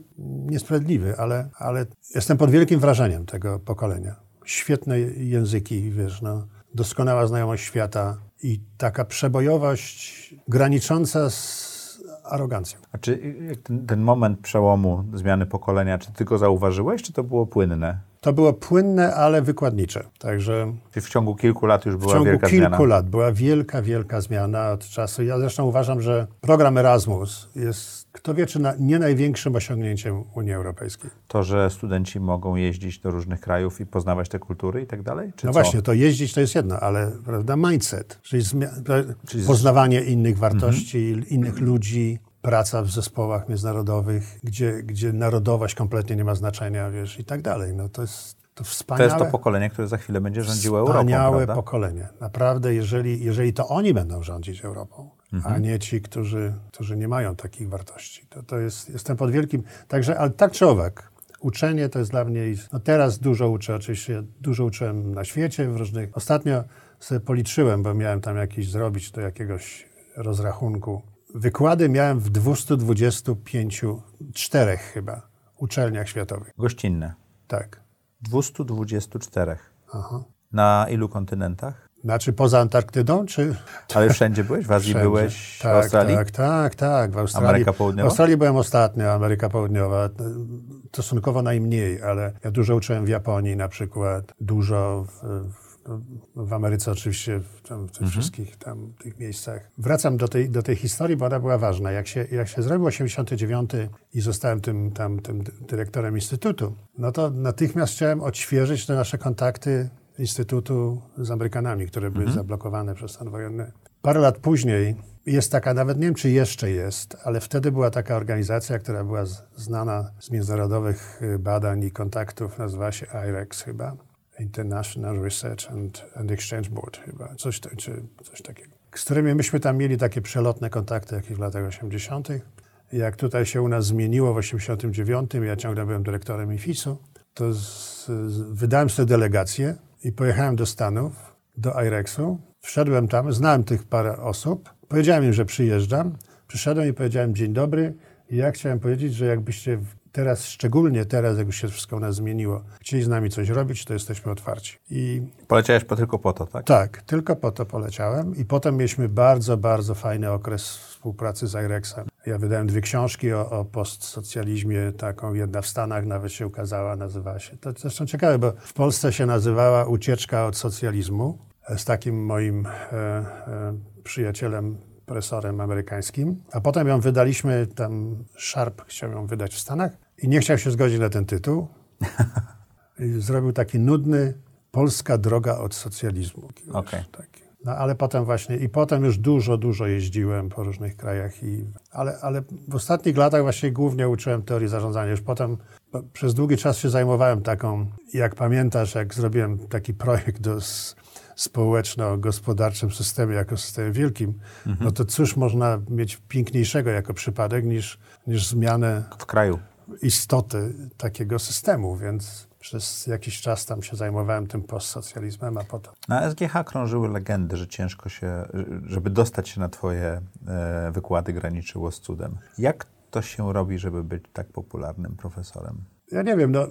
niesprawiedliwy, ale, ale jestem pod wielkim wrażeniem tego pokolenia. Świetne języki, wiesz, no, doskonała znajomość świata i taka przebojowość granicząca z arogancją. A czy jak ten, ten moment przełomu, zmiany pokolenia, czy ty go zauważyłeś, czy to było płynne? To było płynne, ale wykładnicze. Także w ciągu kilku lat już w była ciągu wielka kilku zmiana? lat była wielka, wielka zmiana od czasu. Ja zresztą uważam, że program Erasmus jest, kto wie, czy na, nie największym osiągnięciem Unii Europejskiej. To, że studenci mogą jeździć do różnych krajów i poznawać te kultury i tak dalej? No co? właśnie, to jeździć to jest jedno, ale prawda, mindset, czyli, Czyli poznawanie innych wartości, innych ludzi, praca w zespołach międzynarodowych, gdzie, gdzie narodowość kompletnie nie ma znaczenia, wiesz, i tak dalej. No to jest, To To wspaniałe, jest to pokolenie, które za chwilę będzie rządziło Europą, wspaniałe prawda? pokolenie. Naprawdę, jeżeli, jeżeli to oni będą rządzić Europą, Mhm. a nie ci, którzy, którzy nie mają takich wartości. To, to jest, jestem pod wielkim... Także, ale tak czy owak, uczenie to jest dla mnie... No teraz dużo uczę, oczywiście dużo uczyłem na świecie, w różnych... Ostatnio sobie policzyłem, bo miałem tam jakiś zrobić do jakiegoś rozrachunku. Wykłady miałem w 225, czterech chyba, uczelniach światowych. Gościnne. Tak. 224. Aha. Na ilu kontynentach? Znaczy poza Antarktydą, czy... Ale wszędzie byłeś? W Azji Wszędzie. byłeś? tak, w Australii? Tak, tak, tak. W Australii, Ameryka Południowa? W Australii byłem ostatnio, Ameryka Południowa. Stosunkowo najmniej, ale ja dużo uczyłem w Japonii na przykład, dużo w, w, w Ameryce oczywiście, w, tam, w tych Mhm. wszystkich tam tych miejscach. Wracam do tej, do tej historii, bo ona była ważna. Jak się, jak się zrobił 89 i zostałem tym, tam, tym dyrektorem instytutu, no to natychmiast chciałem odświeżyć te nasze kontakty Instytutu z Amerykanami, które były zablokowane przez stan wojenny. Parę lat później jest taka, nawet nie wiem, czy jeszcze jest, ale wtedy była taka organizacja, która była znana z międzynarodowych y, badań i kontaktów, nazywała się IREX chyba. International Research and, and Exchange Board chyba, coś, czy coś takiego. Z którymi myśmy tam mieli takie przelotne kontakty jakieś w latach 80. Jak tutaj się u nas zmieniło w 89, ja ciągle byłem dyrektorem IFIS-u, to z, z, wydałem sobie delegację i pojechałem do Stanów, do IREX-u. Wszedłem tam, znałem tych parę osób, powiedziałem im, że przyjeżdżam. Przyszedłem i powiedziałem dzień dobry i ja chciałem powiedzieć, że jakbyście teraz, szczególnie teraz, jak już się wszystko u nas zmieniło, chcieli z nami coś robić, to jesteśmy otwarci. I Poleciałeś po tylko po to, tak? tak, tylko po to poleciałem i potem mieliśmy bardzo, bardzo fajny okres współpracy z IREX-em. Ja wydałem dwie książki o, o postsocjalizmie, taką jedna w Stanach nawet się ukazała, nazywała się, to zresztą ciekawe, bo w Polsce się nazywała Ucieczka od socjalizmu z takim moim e, e, przyjacielem, profesorem amerykańskim, a potem ją wydaliśmy, tam Sharp chciał ją wydać w Stanach i nie chciał się zgodzić na ten tytuł. Zrobił taki nudny Polska droga od socjalizmu. Okej. taki. No ale potem właśnie, i potem już dużo, dużo jeździłem po różnych krajach, i, ale, ale w ostatnich latach właśnie głównie uczyłem teorii zarządzania. Już potem przez długi czas się zajmowałem taką, jak pamiętasz, jak zrobiłem taki projekt do społeczno-gospodarczym systemie, jako systemie wielkim, no to cóż można mieć piękniejszego jako przypadek niż, niż zmianę W kraju. Istoty takiego systemu, więc przez jakiś czas tam się zajmowałem tym postsocjalizmem, a potem. Na SGH krążyły legendy, że ciężko się, żeby dostać się na twoje e, wykłady graniczyło z cudem. Jak to się robi, żeby być tak popularnym profesorem? Ja nie wiem, no,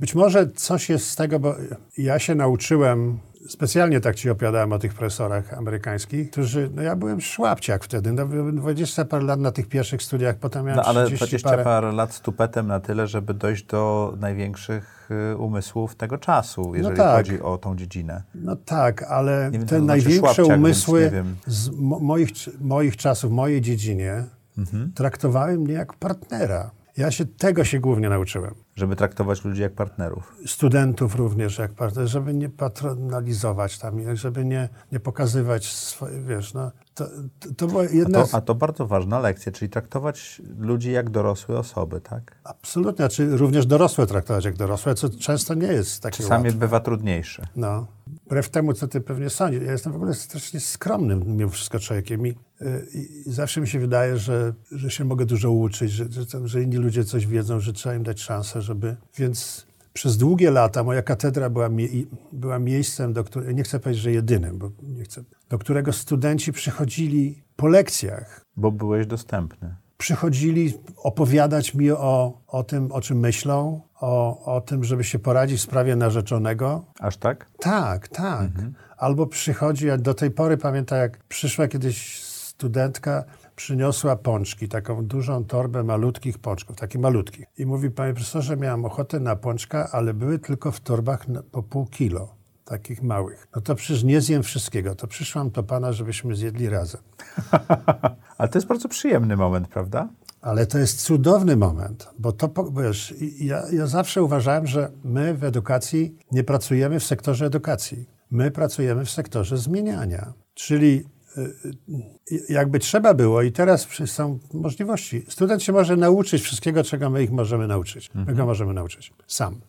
być może coś jest z tego, bo ja się nauczyłem, specjalnie tak ci opowiadałem o tych profesorach amerykańskich, którzy, no ja byłem szłapciak wtedy, no, byłem 20 parę lat na tych pierwszych studiach, potem miałem No ale 30 20 parę. parę lat z tupetem na tyle, żeby dojść do największych y, umysłów tego czasu, jeżeli tak. chodzi o tą dziedzinę. No tak, ale wiem, te największe szłapciak, umysły z mo- moich, moich czasów, w mojej dziedzinie Mhm. traktowały mnie jak partnera. Ja się tego się głównie nauczyłem. Żeby traktować ludzi jak partnerów. studentów również jak partner, żeby nie patronalizować tam, żeby nie, nie pokazywać swoje, wiesz, no, to, to, to była A jedna to, z, a to bardzo ważna lekcja, czyli traktować ludzi jak dorosłe osoby, tak? absolutnie, czy również dorosłe traktować jak dorosłe, co często nie jest takie Czasami łatwe. bywa trudniejsze. No. Wbrew temu, co ty pewnie sądzisz, ja jestem w ogóle strasznie skromnym mimo wszystko człowiekiem i, y, i, i zawsze mi się wydaje, że, że się mogę dużo uczyć, że, że, że inni ludzie coś wiedzą, że trzeba im dać szansę, żeby... Więc przez długie lata moja katedra była, mie, była miejscem, do którego, nie chcę powiedzieć, że jedynym, bo nie chcę, do którego studenci przychodzili po lekcjach, Bo byłeś dostępny. Przychodzili opowiadać mi o, o tym, o czym myślą, o, o tym, żeby się poradzić w sprawie narzeczonego, Aż tak? tak, tak. Albo przychodzi, ja do tej pory pamiętam, jak przyszła kiedyś studentka, przyniosła pączki, taką dużą torbę malutkich pączków, takich malutkich. I mówi, panie profesorze, miałam ochotę na pączka, ale były tylko w torbach po pół kilo, takich małych. No to przecież nie zjem wszystkiego, to przyszłam do pana, żebyśmy zjedli razem. Ale to jest bardzo przyjemny moment, prawda? Ale to jest cudowny moment, bo to, wiesz, ja, ja zawsze uważałem, że my w edukacji nie pracujemy w sektorze edukacji. My pracujemy w sektorze zmieniania. Czyli y, jakby trzeba było i teraz są możliwości. Student się może nauczyć wszystkiego, czego my ich możemy nauczyć. My go możemy nauczyć sam.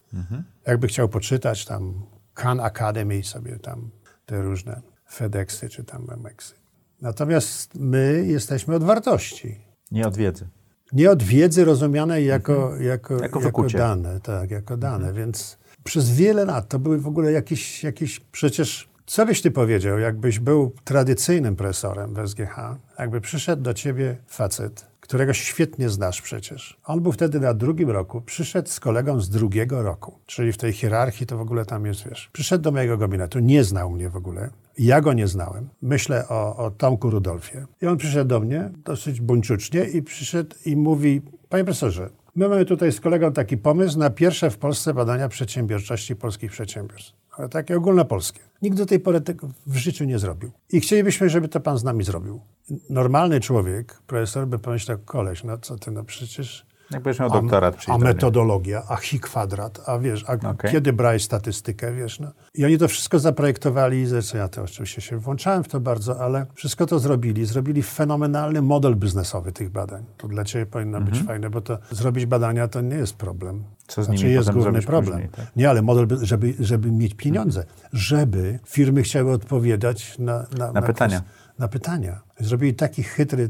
Jakby chciał poczytać tam Khan Academy sobie tam te różne FedExy czy tam MXy. Natomiast my jesteśmy od wartości. Nie od wiedzy. Nie od wiedzy rozumianej jako, jako, Jako jako, wykucie. dane, tak, jako dane. Więc przez wiele lat to były w ogóle jakieś, jakieś przecież co byś ty powiedział, jakbyś był tradycyjnym profesorem w SGH, jakby przyszedł do ciebie facet, którego świetnie znasz przecież. On był wtedy na drugim roku, przyszedł z kolegą z drugiego roku, czyli w tej hierarchii to w ogóle tam jest, wiesz. Przyszedł do mojego gabinetu, nie znał mnie w ogóle. Ja go nie znałem. Myślę o, o Tomku Rudolfie. I on przyszedł do mnie dosyć buńczucznie i przyszedł i mówi, panie profesorze, my mamy tutaj z kolegą taki pomysł na pierwsze w Polsce badania przedsiębiorczości polskich przedsiębiorstw. Ale takie ogólnopolskie. Nikt do tej pory tego w życiu nie zrobił. I chcielibyśmy, żeby to pan z nami zrobił. Normalny człowiek, profesor by pomyślał, koleś, no co ty, no przecież... Jakbyś miał doktorat A metodologia, a chi kwadrat, a wiesz, a Okej. kiedy brałeś statystykę, wiesz, no. I oni to wszystko zaprojektowali, i zresztą ja to oczywiście się włączałem w to bardzo, ale wszystko to zrobili. Zrobili fenomenalny model biznesowy tych badań. To dla ciebie powinno być fajne, bo to zrobić badania to nie jest problem. Mhm. Co z znaczy nimi jest główny problem. później, tak? Nie, ale model, by- żeby, żeby mieć pieniądze, żeby firmy chciały odpowiadać na, na, pytania. kwest- na pytania. Zrobili taki chytry,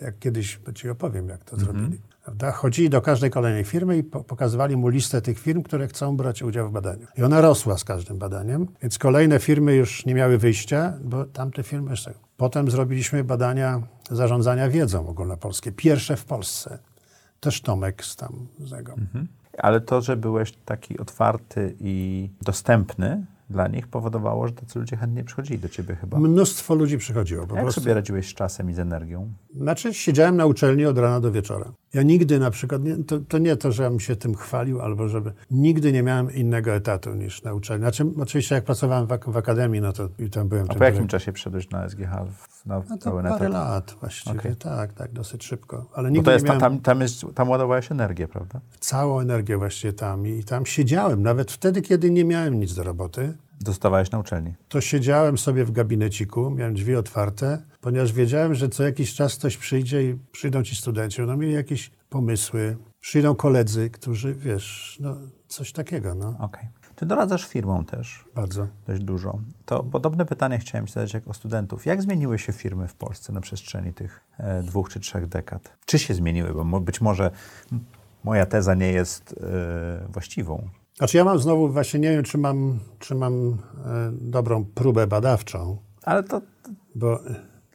jak kiedyś ci opowiem, jak to Mhm. zrobili. Prawda? Chodzili do każdej kolejnej firmy i po, pokazywali mu listę tych firm, które chcą brać udział w badaniu. I ona rosła z każdym badaniem, więc kolejne firmy już nie miały wyjścia, bo tamte firmy jeszcze. Potem zrobiliśmy badania zarządzania wiedzą ogólnopolskie. Pierwsze w Polsce. Też Tomek z tam z tego. Ale to, że byłeś taki otwarty i dostępny dla nich, powodowało, że tacy ludzie chętnie przychodzili do ciebie chyba. Mnóstwo ludzi przychodziło. Po Jak prostu. sobie radziłeś z czasem i z energią? Znaczy, siedziałem na uczelni od rana do wieczora. Ja nigdy na przykład, nie, to, to nie to, że bym się tym chwalił, albo żeby. Nigdy nie miałem innego etatu niż na uczelni. Znaczy, oczywiście, jak pracowałem w, w akademii, no to i tam byłem. A po jakim czasie wszedłeś na SGH w- na No to parę etat? lat właściwie, Okej. tak, tak, dosyć szybko. Ale nigdy to jest, miałem tam, tam, jest, tam ładowałeś energię, prawda? całą energię właściwie tam i tam siedziałem. Nawet wtedy, kiedy nie miałem nic do roboty, Dostawałeś na uczelni. to siedziałem sobie w gabineciku, miałem drzwi otwarte, ponieważ wiedziałem, że co jakiś czas ktoś przyjdzie i przyjdą ci studenci, będą mieli jakieś pomysły, przyjdą koledzy, którzy, wiesz, no coś takiego, no, Okej. Ty doradzasz firmom też bardzo. dość dużo. To podobne pytanie chciałem ci zadać jak o studentów. Jak zmieniły się firmy w Polsce na przestrzeni tych e, dwóch czy trzech dekad? Czy się zmieniły? Bo mo- być może moja teza nie jest e, właściwą. Znaczy ja mam znowu, właśnie nie wiem, czy mam, czy mam e, dobrą próbę badawczą, Ale to bo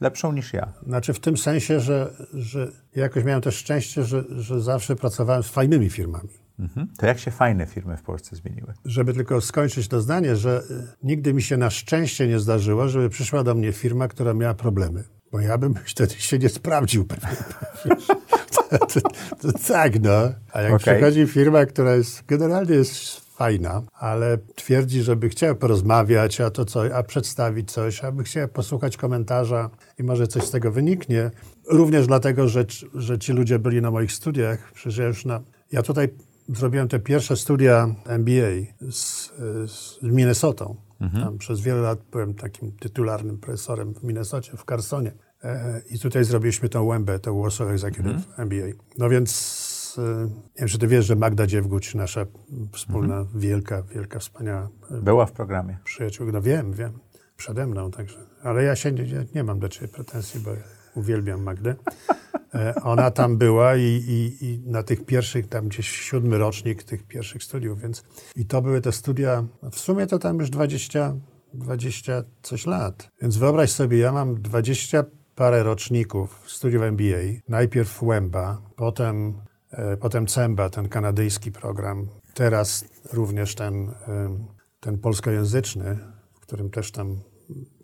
lepszą niż ja. Znaczy w tym sensie, że, że ja jakoś miałem też szczęście, że, że zawsze pracowałem z fajnymi firmami. Mhm. To jak się fajne firmy w Polsce zmieniły? Żeby tylko skończyć to zdanie, że y, nigdy mi się na szczęście nie zdarzyło, żeby przyszła do mnie firma, która miała problemy. Bo ja bym wtedy się nie sprawdził to, to, to tak, no. A jak Okej. przychodzi firma, która jest generalnie jest fajna, ale twierdzi, żeby chciała porozmawiać, a to co, a przedstawić coś, aby chciała posłuchać komentarza i może coś z tego wyniknie. Również dlatego, że, że ci ludzie byli na moich studiach. Przecież ja już na... Ja tutaj zrobiłem te pierwsze studia MBA z, z Minnesotą. Tam przez wiele lat byłem takim tytularnym profesorem w Minnesocie, w Carsonie. E, I tutaj zrobiliśmy tą łębę, tą Warsaw Executive MBA. No więc e, nie wiem, czy ty wiesz, że Magda Dziewguć, nasza wspólna, wielka, wielka, wspaniała e, Była w programie. przyjaciółka. No wiem, wiem, przede mną także. Ale ja się nie, nie, mam do ciebie pretensji, bo uwielbiam Magdę. E, Ona tam była i, i, i na tych pierwszych, tam gdzieś siódmy rocznik tych pierwszych studiów, więc i to były te studia, w sumie to tam już 20, 20 coś lat. Więc wyobraź sobie, ja mam 20 parę roczników studiów MBA. Najpierw Łęba, potem, e, potem Cemba, ten kanadyjski program. Teraz również ten, em, ten polskojęzyczny, w którym też tam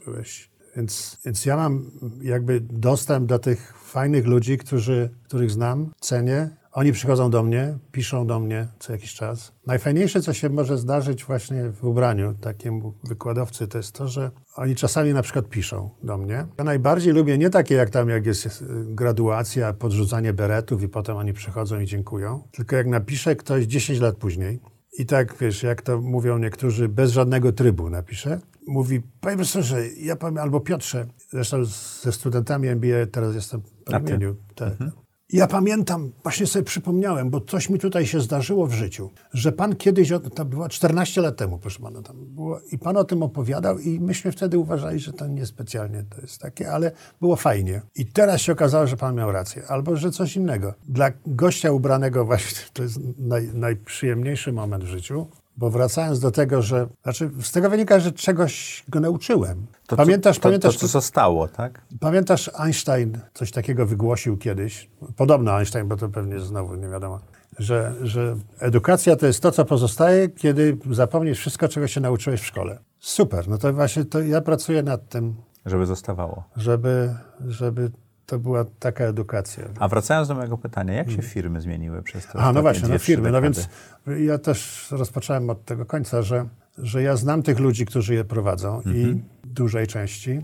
byłeś. Więc, więc ja mam jakby dostęp do tych fajnych ludzi, którzy, których znam, cenię. Oni przychodzą do mnie, piszą do mnie co jakiś czas. Najfajniejsze, co się może zdarzyć właśnie w ubraniu takiemu wykładowcy, to jest to, że oni czasami na przykład piszą do mnie. Ja najbardziej lubię nie takie jak tam, jak jest y, graduacja, podrzucanie beretów i potem oni przychodzą i dziękują, tylko jak napisze ktoś 10 lat później i tak, wiesz, jak to mówią niektórzy, bez żadnego trybu napisze mówi, panie profesorze, ja pamiętam, albo Piotrze, zresztą ze studentami MBA teraz jestem w A ty? imieniu. Ja pamiętam, właśnie sobie przypomniałem, bo coś mi tutaj się zdarzyło w życiu, że pan kiedyś, to było 14 lat temu, proszę pana, tam było, i pan o tym opowiadał i myśmy wtedy uważali, że to niespecjalnie to jest takie, ale było fajnie. I teraz się okazało, że pan miał rację, albo że coś innego. Dla gościa ubranego właśnie to jest naj, najprzyjemniejszy moment w życiu, bo wracając do tego, że, znaczy z tego wynika, że czegoś go nauczyłem. To, pamiętasz, to, pamiętasz, to, to, co zostało, tak? Pamiętasz, Einstein coś takiego wygłosił kiedyś, podobno Einstein, bo to pewnie znowu nie wiadomo, że, że edukacja to jest to, co pozostaje, kiedy zapomnisz wszystko, czego się nauczyłeś w szkole. Super, no to właśnie to ja pracuję nad tym, Żeby zostawało. żeby, żeby to była taka edukacja. A wracając do mojego pytania, jak się firmy zmieniły przez te A, no właśnie, dwie, no firmy. No więc ja też rozpocząłem od tego końca, że, że ja znam tych ludzi, którzy je prowadzą i w dużej części.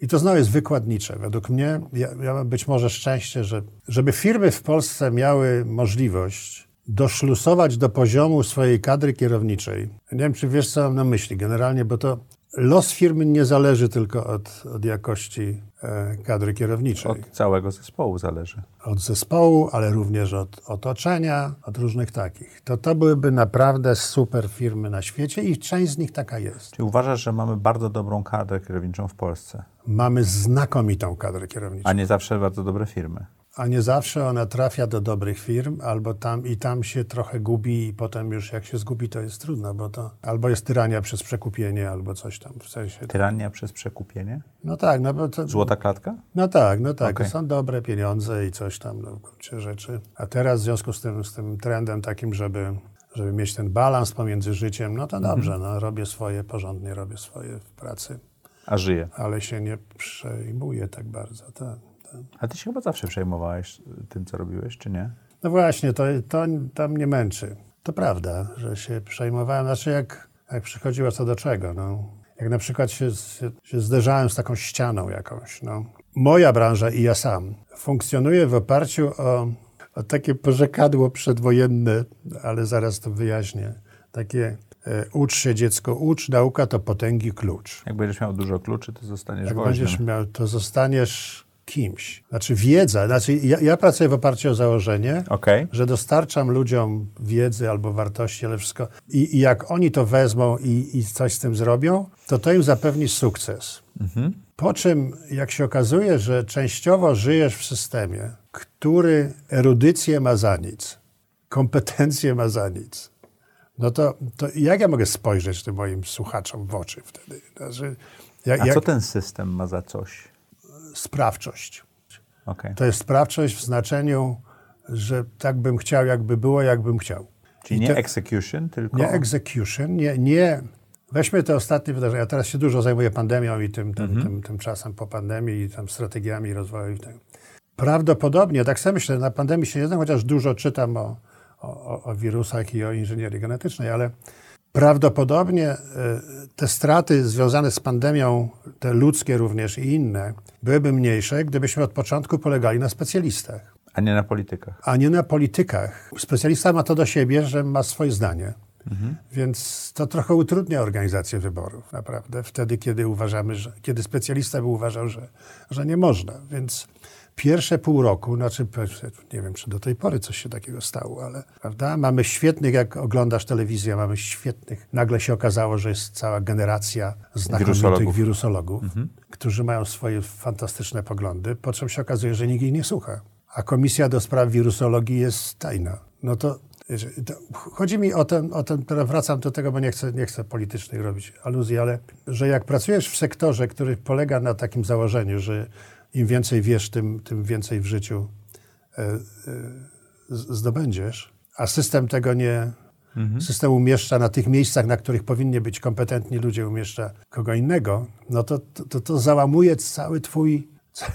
I to znowu jest wykładnicze. Według mnie, ja, ja mam być może szczęście, że żeby firmy w Polsce miały możliwość doszlusować do poziomu swojej kadry kierowniczej. Nie wiem, czy wiesz, co mam na myśli generalnie, bo to los firmy nie zależy tylko od, od jakości kadry kierowniczej Od całego zespołu zależy. od zespołu, ale również od otoczenia, od różnych takich. To to byłyby naprawdę super firmy na świecie i część z nich taka jest. Czy uważasz, że mamy bardzo dobrą kadrę kierowniczą w Polsce, Mamy znakomitą kadrę kierowniczą, a nie zawsze bardzo dobre firmy? A nie zawsze ona trafia do dobrych firm, albo tam i tam się trochę gubi i potem już jak się zgubi, to jest trudno, bo to albo jest tyrania przez przekupienie, albo coś tam w sensie. Tyrania przez przekupienie? No tak, no bo to, Złota klatka? No tak, no tak. Okej. Są dobre pieniądze i coś tam, no, w gruncie rzeczy. A teraz w związku z tym, z tym trendem takim, żeby, żeby mieć ten balans pomiędzy życiem, no to dobrze, no, robię swoje porządnie, robię swoje w pracy, A żyje. ale się nie przejmuję tak bardzo. Tak, A ty się chyba zawsze przejmowałeś tym, co robiłeś, czy nie? No właśnie, to, to, to mnie męczy. To prawda, że się przejmowałem, znaczy jak, jak przychodziło co do czego, no. Jak na przykład się, się, się zderzałem z taką ścianą jakąś, no. Moja branża i ja sam funkcjonuje w oparciu o, o takie porzekadło przedwojenne, ale zaraz to wyjaśnię. Takie e, ucz się dziecko, ucz, nauka to potęgi klucz. Jak będziesz miał dużo kluczy, to zostaniesz Jak woźnym. będziesz miał, to zostaniesz kimś. Znaczy wiedza, znaczy ja, ja pracuję w oparciu o założenie, Okej. że dostarczam ludziom wiedzy albo wartości, ale wszystko. I, i jak oni to wezmą i, i coś z tym zrobią, to to im zapewni sukces. Po czym, jak się okazuje, że częściowo żyjesz w systemie, który erudycję ma za nic, kompetencje ma za nic, no to, to jak ja mogę spojrzeć tym moim słuchaczom w oczy wtedy? Znaczy, jak, A jak co ten system ma za coś? Sprawczość. Okej. To jest sprawczość w znaczeniu, że tak bym chciał, jakby było, jakbym chciał. Czyli I nie to- execution, tylko... Nie execution, nie, nie. Weźmy te ostatnie wydarzenia. Ja teraz się dużo zajmuję pandemią i tym, tym, tym, tym czasem po pandemii i tam strategiami rozwoju. I tak. Prawdopodobnie, tak sobie myślę, na pandemii się nie znam, chociaż dużo czytam o, o- o wirusach i o inżynierii genetycznej, ale prawdopodobnie e, te straty związane z pandemią, te ludzkie również i inne, byłyby mniejsze, gdybyśmy od początku polegali na specjalistach A nie na politykach. a nie na politykach. Specjalista ma to do siebie, że ma swoje zdanie. Więc to trochę utrudnia organizację wyborów, naprawdę. Wtedy, kiedy uważamy, że, kiedy specjalista by uważał, że, że nie można. Więc pierwsze pół roku, znaczy nie wiem, czy do tej pory coś się takiego stało, ale prawda? Mamy świetnych, jak oglądasz telewizję, mamy świetnych. Nagle się okazało, że jest cała generacja znakomitych Wirusologów. wirusologów, którzy mają swoje fantastyczne poglądy, po czym się okazuje, że nikt ich nie słucha. A komisja do spraw wirusologii jest tajna. No to, chodzi mi o ten, o ten, teraz wracam do tego, bo nie chcę, nie chcę politycznych robić aluzji, ale że jak pracujesz w sektorze, który polega na takim założeniu, że im więcej wiesz, tym, tym więcej w życiu e, e, zdobędziesz, a system tego nie, system umieszcza na tych miejscach, na których powinni być kompetentni ludzie, umieszcza kogo innego, no to to, to, załamuje cały twój, ca,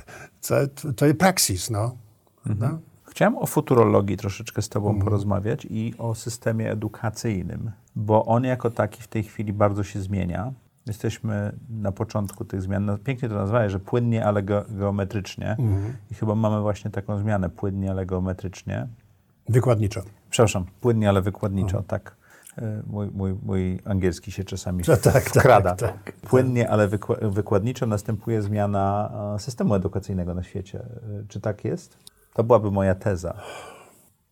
ca, to jest praksis, no. no. Chciałem o futurologii troszeczkę z Tobą porozmawiać i o systemie edukacyjnym, bo on jako taki w tej chwili bardzo się zmienia. Jesteśmy na początku tych zmian. No, pięknie to nazwałeś, że płynnie, ale ge geometrycznie. I chyba mamy właśnie taką zmianę, płynnie, ale geometrycznie. Wykładniczo. Przepraszam, płynnie, ale wykładniczo, tak. E, Mój, mój, mój angielski się czasami Tak, tak, wkrada. tak, tak. Płynnie, ale wykła- wykładniczo następuje zmiana systemu edukacyjnego na świecie. E, Czy tak jest? To byłaby moja teza.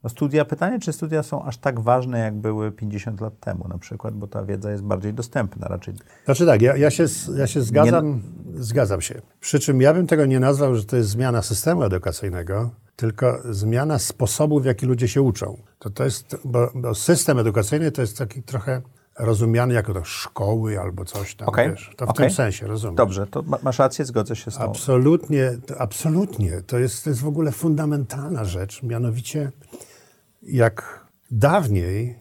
No studia, pytanie, czy studia są aż tak ważne, jak były 50 lat temu na przykład, bo ta wiedza jest bardziej dostępna raczej. Znaczy tak, ja, ja, się, ja się zgadzam, zgadzam się. Przy czym ja bym tego nie nazwał, że to jest zmiana systemu edukacyjnego, tylko zmiana sposobu, w jaki ludzie się uczą. To, to jest, bo, bo system edukacyjny to jest taki trochę rozumiany jako to szkoły albo coś tam, Okej, wiesz. To w okej. tym sensie, rozumiem. Dobrze, to ma- masz rację, zgodzę się z tobą. Absolutnie, to, absolutnie. To jest, to jest w ogóle fundamentalna rzecz. Mianowicie, jak dawniej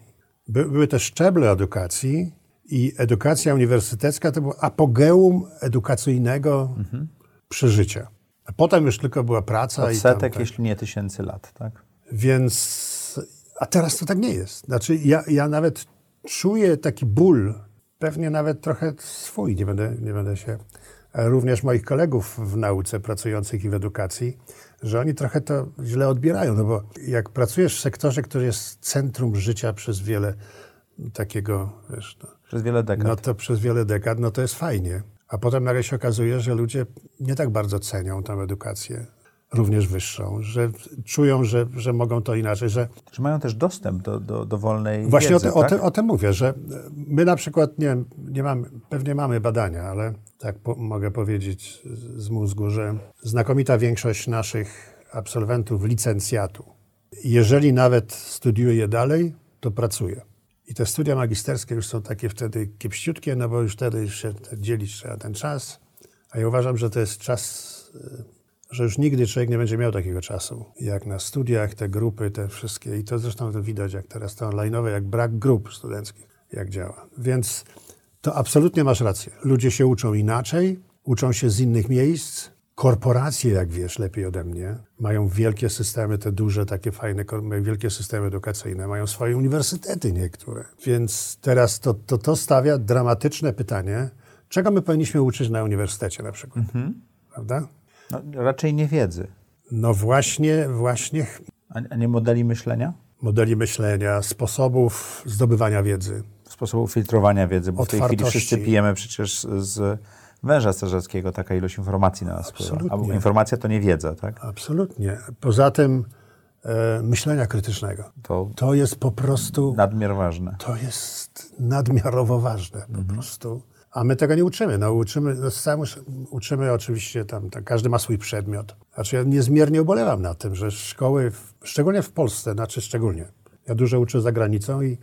by, były te szczeble edukacji i edukacja uniwersytecka to było apogeum edukacyjnego przeżycia. A potem już tylko była praca i tam, Odsetek, tak. jeśli nie tysięcy lat, tak? Więc, a teraz to tak nie jest. Znaczy, ja, ja nawet czuję taki ból, pewnie nawet trochę swój, nie będę, nie będę się, a również moich kolegów w nauce pracujących i w edukacji, że oni trochę to źle odbierają, no bo jak pracujesz w sektorze, który jest centrum życia przez wiele takiego, wiesz, no, Przez wiele dekad. no to przez wiele dekad, no to jest fajnie. A potem nagle się okazuje, że ludzie nie tak bardzo cenią tę edukację, również wyższą, że czują, że, że mogą to inaczej, że Że mają też dostęp do, do, do wolnej Właśnie wiedzy, o, te, o, tak? tym, o tym mówię, że my na przykład, nie, nie mamy, pewnie mamy badania, ale tak po, mogę powiedzieć z, z mózgu, że znakomita większość naszych absolwentów licencjatu, jeżeli nawet studiuje dalej, to pracuje. I te studia magisterskie już są takie wtedy kiepściutkie, no bo już wtedy już się dzielić trzeba ten czas. A ja uważam, że to jest czas że już nigdy człowiek nie będzie miał takiego czasu, jak na studiach, te grupy, te wszystkie. I to zresztą to widać, jak teraz te online'owe, jak brak grup studenckich, jak działa. Więc to absolutnie masz rację. Ludzie się uczą inaczej, uczą się z innych miejsc. Korporacje, jak wiesz, lepiej ode mnie, mają wielkie systemy, te duże, takie fajne, wielkie systemy edukacyjne, mają swoje uniwersytety niektóre. Więc teraz to, to, to stawia dramatyczne pytanie, czego my powinniśmy uczyć na uniwersytecie na przykład. Prawda? No, raczej nie wiedzy, No właśnie, właśnie a, a nie modeli myślenia, modeli myślenia, sposobów zdobywania wiedzy. sposobu filtrowania wiedzy, bo w tej chwili Otwartości. wszyscy pijemy przecież z węża strażackiego, taka ilość informacji na nas wpływa. Absolutnie. A informacja to nie wiedza, tak? Absolutnie. Poza tym e, myślenia krytycznego. To To jest po prostu, nadmiar ważne. to jest nadmiarowo ważne po prostu. A my tego nie uczymy. No, uczymy, no, sam, uczymy oczywiście tam, tam, każdy ma swój przedmiot. Znaczy ja niezmiernie ubolewam na tym, że szkoły, szczególnie w Polsce, znaczy szczególnie. Ja dużo uczę za granicą i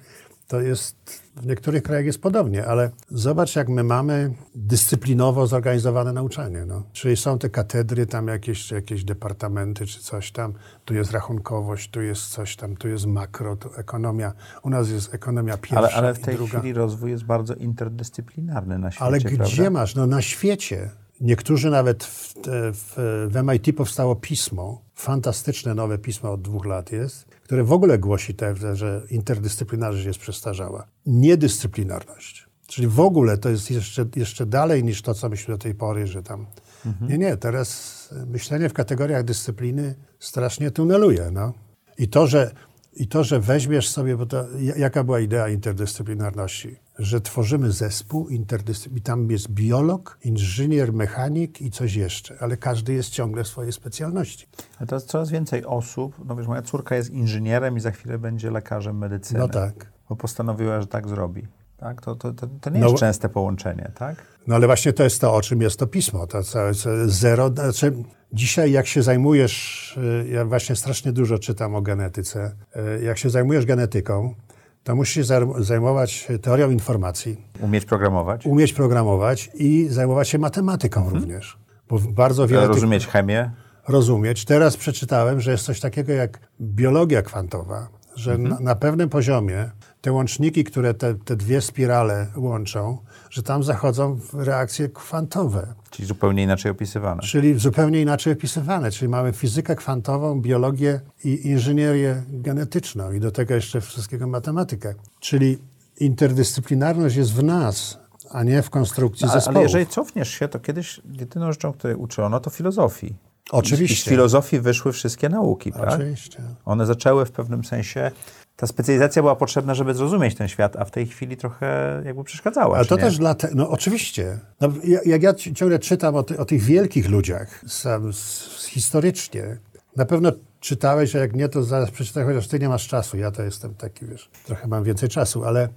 to jest, w niektórych krajach jest podobnie, ale zobacz, jak my mamy dyscyplinowo zorganizowane nauczanie. No. Czyli są te katedry, tam jakieś, jakieś departamenty, czy coś tam. Tu jest rachunkowość, tu jest coś tam, tu jest makro, tu ekonomia. U nas jest ekonomia pierwsza Ale, ale w tej druga. chwili rozwój jest bardzo interdyscyplinarny na świecie, Ale prawda? gdzie masz? No na świecie. Niektórzy nawet w, w, w MIT powstało pismo, fantastyczne nowe pismo od dwóch lat jest, które w ogóle głosi te, że interdyscyplinarność jest przestarzała. Niedyscyplinarność. Czyli w ogóle to jest jeszcze, jeszcze dalej niż to, co myśmy do tej pory, że tam... Nie, nie, teraz myślenie w kategoriach dyscypliny strasznie tuneluje, no. I to, że, I to, że weźmiesz sobie, bo to, ja- jaka była idea interdyscyplinarności? Że tworzymy zespół interdyscyplinarny. Tam jest biolog, inżynier, mechanik i coś jeszcze, ale każdy jest ciągle w swojej specjalności. Ale teraz coraz więcej osób, no wiesz, moja córka jest inżynierem i za chwilę będzie lekarzem medycyny. No tak. Bo postanowiła, że tak zrobi. Tak? To, to, to, to nie No- jest częste połączenie, tak? No ale właśnie to jest to, o czym jest to pismo. To całe zero. Znaczy, dzisiaj jak się zajmujesz, y, ja właśnie strasznie dużo czytam o genetyce, y, jak się zajmujesz genetyką, to musisz zajmować teorią informacji, Umieć programować, umieć programować i zajmować się matematyką również. Bo bardzo wiele tych rozumieć chemię. rozumieć. Teraz przeczytałem, że jest coś takiego jak biologia kwantowa, że na, na pewnym poziomie te łączniki, które te, te dwie spirale łączą, że tam zachodzą reakcje kwantowe, Czyli zupełnie inaczej opisywane. czyli zupełnie inaczej opisywane. Czyli mamy fizykę kwantową, biologię i inżynierię genetyczną i do tego jeszcze wszystkiego matematykę. Czyli interdyscyplinarność jest w nas, a nie w konstrukcji No, ale, zespołów. ale jeżeli cofniesz się, to kiedyś jedyną rzeczą, której uczono, to filozofii. Oczywiście. I z filozofii wyszły wszystkie nauki, tak? Oczywiście. One zaczęły w pewnym sensie ta specjalizacja była potrzebna, żeby zrozumieć ten świat, a w tej chwili trochę jakby przeszkadzała. Ale czy to nie? też dlatego, no oczywiście. No, ja- jak ja ci- ciągle czytam o, ty, o tych wielkich ludziach, sam, s, historycznie, na pewno czytałeś, a jak nie, to zaraz przeczytaj, chociaż ty nie masz czasu. Ja to jestem taki, wiesz, trochę mam więcej czasu, ale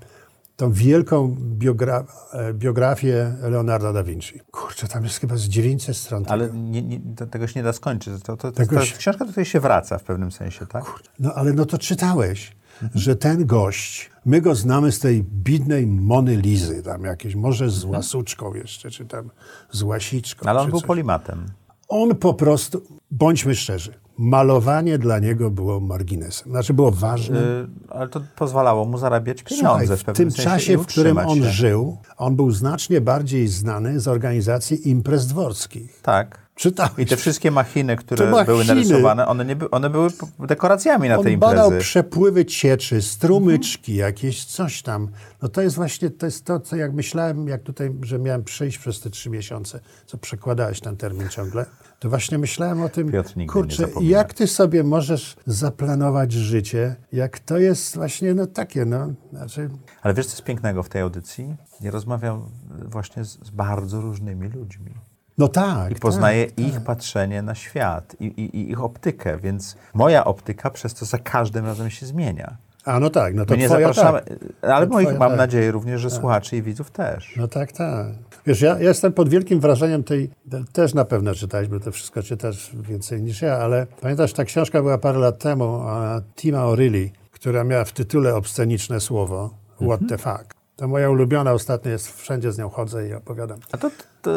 tą wielką biogra, e, biografię Leonardo da Vinci. Kurczę, tam jest chyba z 900 stron. Ale tego. nie, nie, tego się nie da skończyć. To, to, to, Tego to książka, do której się wraca w pewnym sensie, tak? No ale no to czytałeś, że ten gość, my go znamy z tej bidnej Mony Lizy, tam jakieś, może z łasuczką jeszcze, czy tam z łasiczką. Ale on był coś. polimatem. On po prostu, bądźmy szczerzy, malowanie dla niego było marginesem. Znaczy było ważne. Y, ale to pozwalało mu zarabiać pieniądze Słuchaj, w w tym czasie, w którym on się. żył, on był znacznie bardziej znany z organizacji imprez dworskich. Tak. Czytałeś? I te wszystkie machiny, które machiny. były narysowane, one, nie by, one były dekoracjami na On badał imprezy. przepływy cieczy, strumyczki, jakieś coś tam. No to jest właśnie to, jest to, co jak myślałem, jak tutaj, że miałem przejść przez te trzy miesiące, co przekładałeś ten termin ciągle, to właśnie myślałem o tym, Piotr kurczę, jak ty sobie możesz zaplanować życie, jak to jest właśnie no takie, no, znaczy, Ale wiesz, co jest pięknego w tej audycji? Ja rozmawiam właśnie z, z bardzo różnymi ludźmi. No tak. I poznaję tak, ich patrzenie na świat i, i, i ich optykę, więc moja optyka przez to za każdym razem się zmienia. A no tak, no to My nie twoja zapraszamy, tak. ale To moich twoja mam tak. nadzieję również, że słuchaczy i widzów też. No tak, tak. Wiesz, ja, ja jestem pod wielkim wrażeniem tej, te- też na pewno czytałeś, bo to wszystko czytasz więcej niż ja, ale pamiętasz, ta książka była parę lat temu, a Tima O'Reilly, która miała w tytule obsceniczne słowo, What the fuck. To moja ulubiona ostatnio jest, wszędzie z nią chodzę i opowiadam. A to, to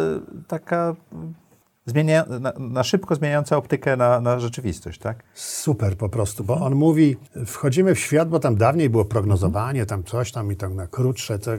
taka zmienia, na, na szybko zmieniająca optykę na, na rzeczywistość, tak? Super po prostu, bo on mówi, wchodzimy w świat, bo tam dawniej było prognozowanie, tam coś tam i tam na krótsze, to,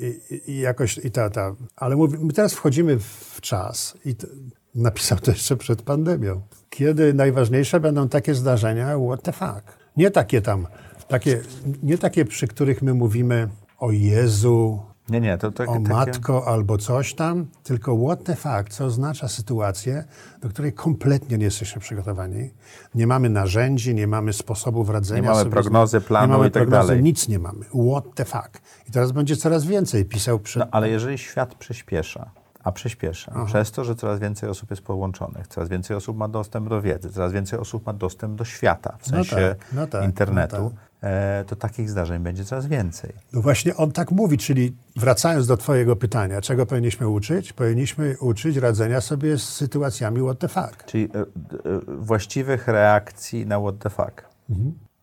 i, i, i jakoś i ta, ta. Ale mówi, my teraz wchodzimy w czas i to, napisał to jeszcze przed pandemią, kiedy najważniejsze będą takie zdarzenia, what the fuck. Nie takie tam, takie, nie takie, przy których my mówimy o Jezu, Nie, nie, to, to o takie... matko albo coś tam, tylko what the fuck, co oznacza sytuację, do której kompletnie nie jesteśmy przygotowani. Nie mamy narzędzi, nie mamy sposobów radzenia Nie mamy sobie. z- prognozy, planu nie mamy i tak prognozy, dalej. Nic nie mamy. What the fuck. I teraz będzie coraz więcej. Pisał przed... No, ale jeżeli świat przyspiesza, a przyspiesza, przez to, że coraz więcej osób jest połączonych, coraz więcej osób ma dostęp do wiedzy, coraz więcej osób ma dostęp do świata, w No sensie tak, no tak, internetu, no e, to takich zdarzeń będzie coraz więcej. No właśnie on tak mówi, czyli wracając do twojego pytania, czego powinniśmy uczyć? Powinniśmy uczyć radzenia sobie z sytuacjami what the fuck. Czyli e, e, właściwych reakcji na what the fuck.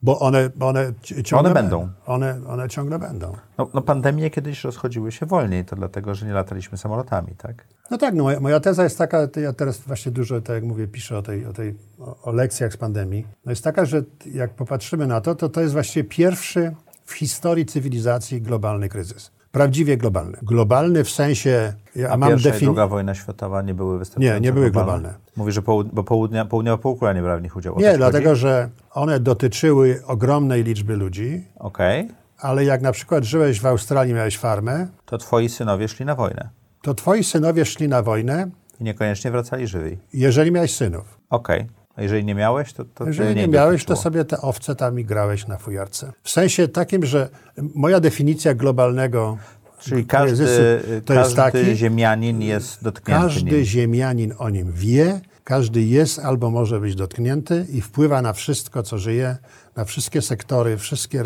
Bo one, bo one ci- ciągle One będą. One, one ciągle będą. No, no pandemie kiedyś rozchodziły się wolniej, to dlatego, że nie lataliśmy samolotami, tak? No tak, no moja, moja teza jest taka, ja teraz właśnie dużo, tak jak mówię, piszę o, tej, o, tej, o, o lekcjach z pandemii. No jest taka, że jak popatrzymy na to, to to jest właściwie pierwszy w historii cywilizacji globalny kryzys. Prawdziwie globalny. Globalny w sensie, ja A mam pierwsza i definicję... druga wojna światowa nie były wystarczająco Nie, nie były globalne. Mówi, że połud- bo południa, południowa półkula nie brała w nich udziału. O Nie, dlatego chodzi? że one dotyczyły ogromnej liczby ludzi, Okej, ale jak na przykład żyłeś w Australii, miałeś farmę, to twoi synowie szli na wojnę to twoi synowie szli na wojnę, i niekoniecznie wracali żywi. jeżeli miałeś synów. Okej, a jeżeli nie miałeś, to, to Jeżeli cię nie miałeś, to sobie te owce tam i grałeś na fujarce. W sensie takim, że moja definicja globalnego Czyli każdy, kryzysu to jest każdy taki, ziemianin jest dotknięty każdy nim. ziemianin o nim wie, każdy jest albo może być dotknięty i wpływa na wszystko, co żyje, na wszystkie sektory, wszystkie...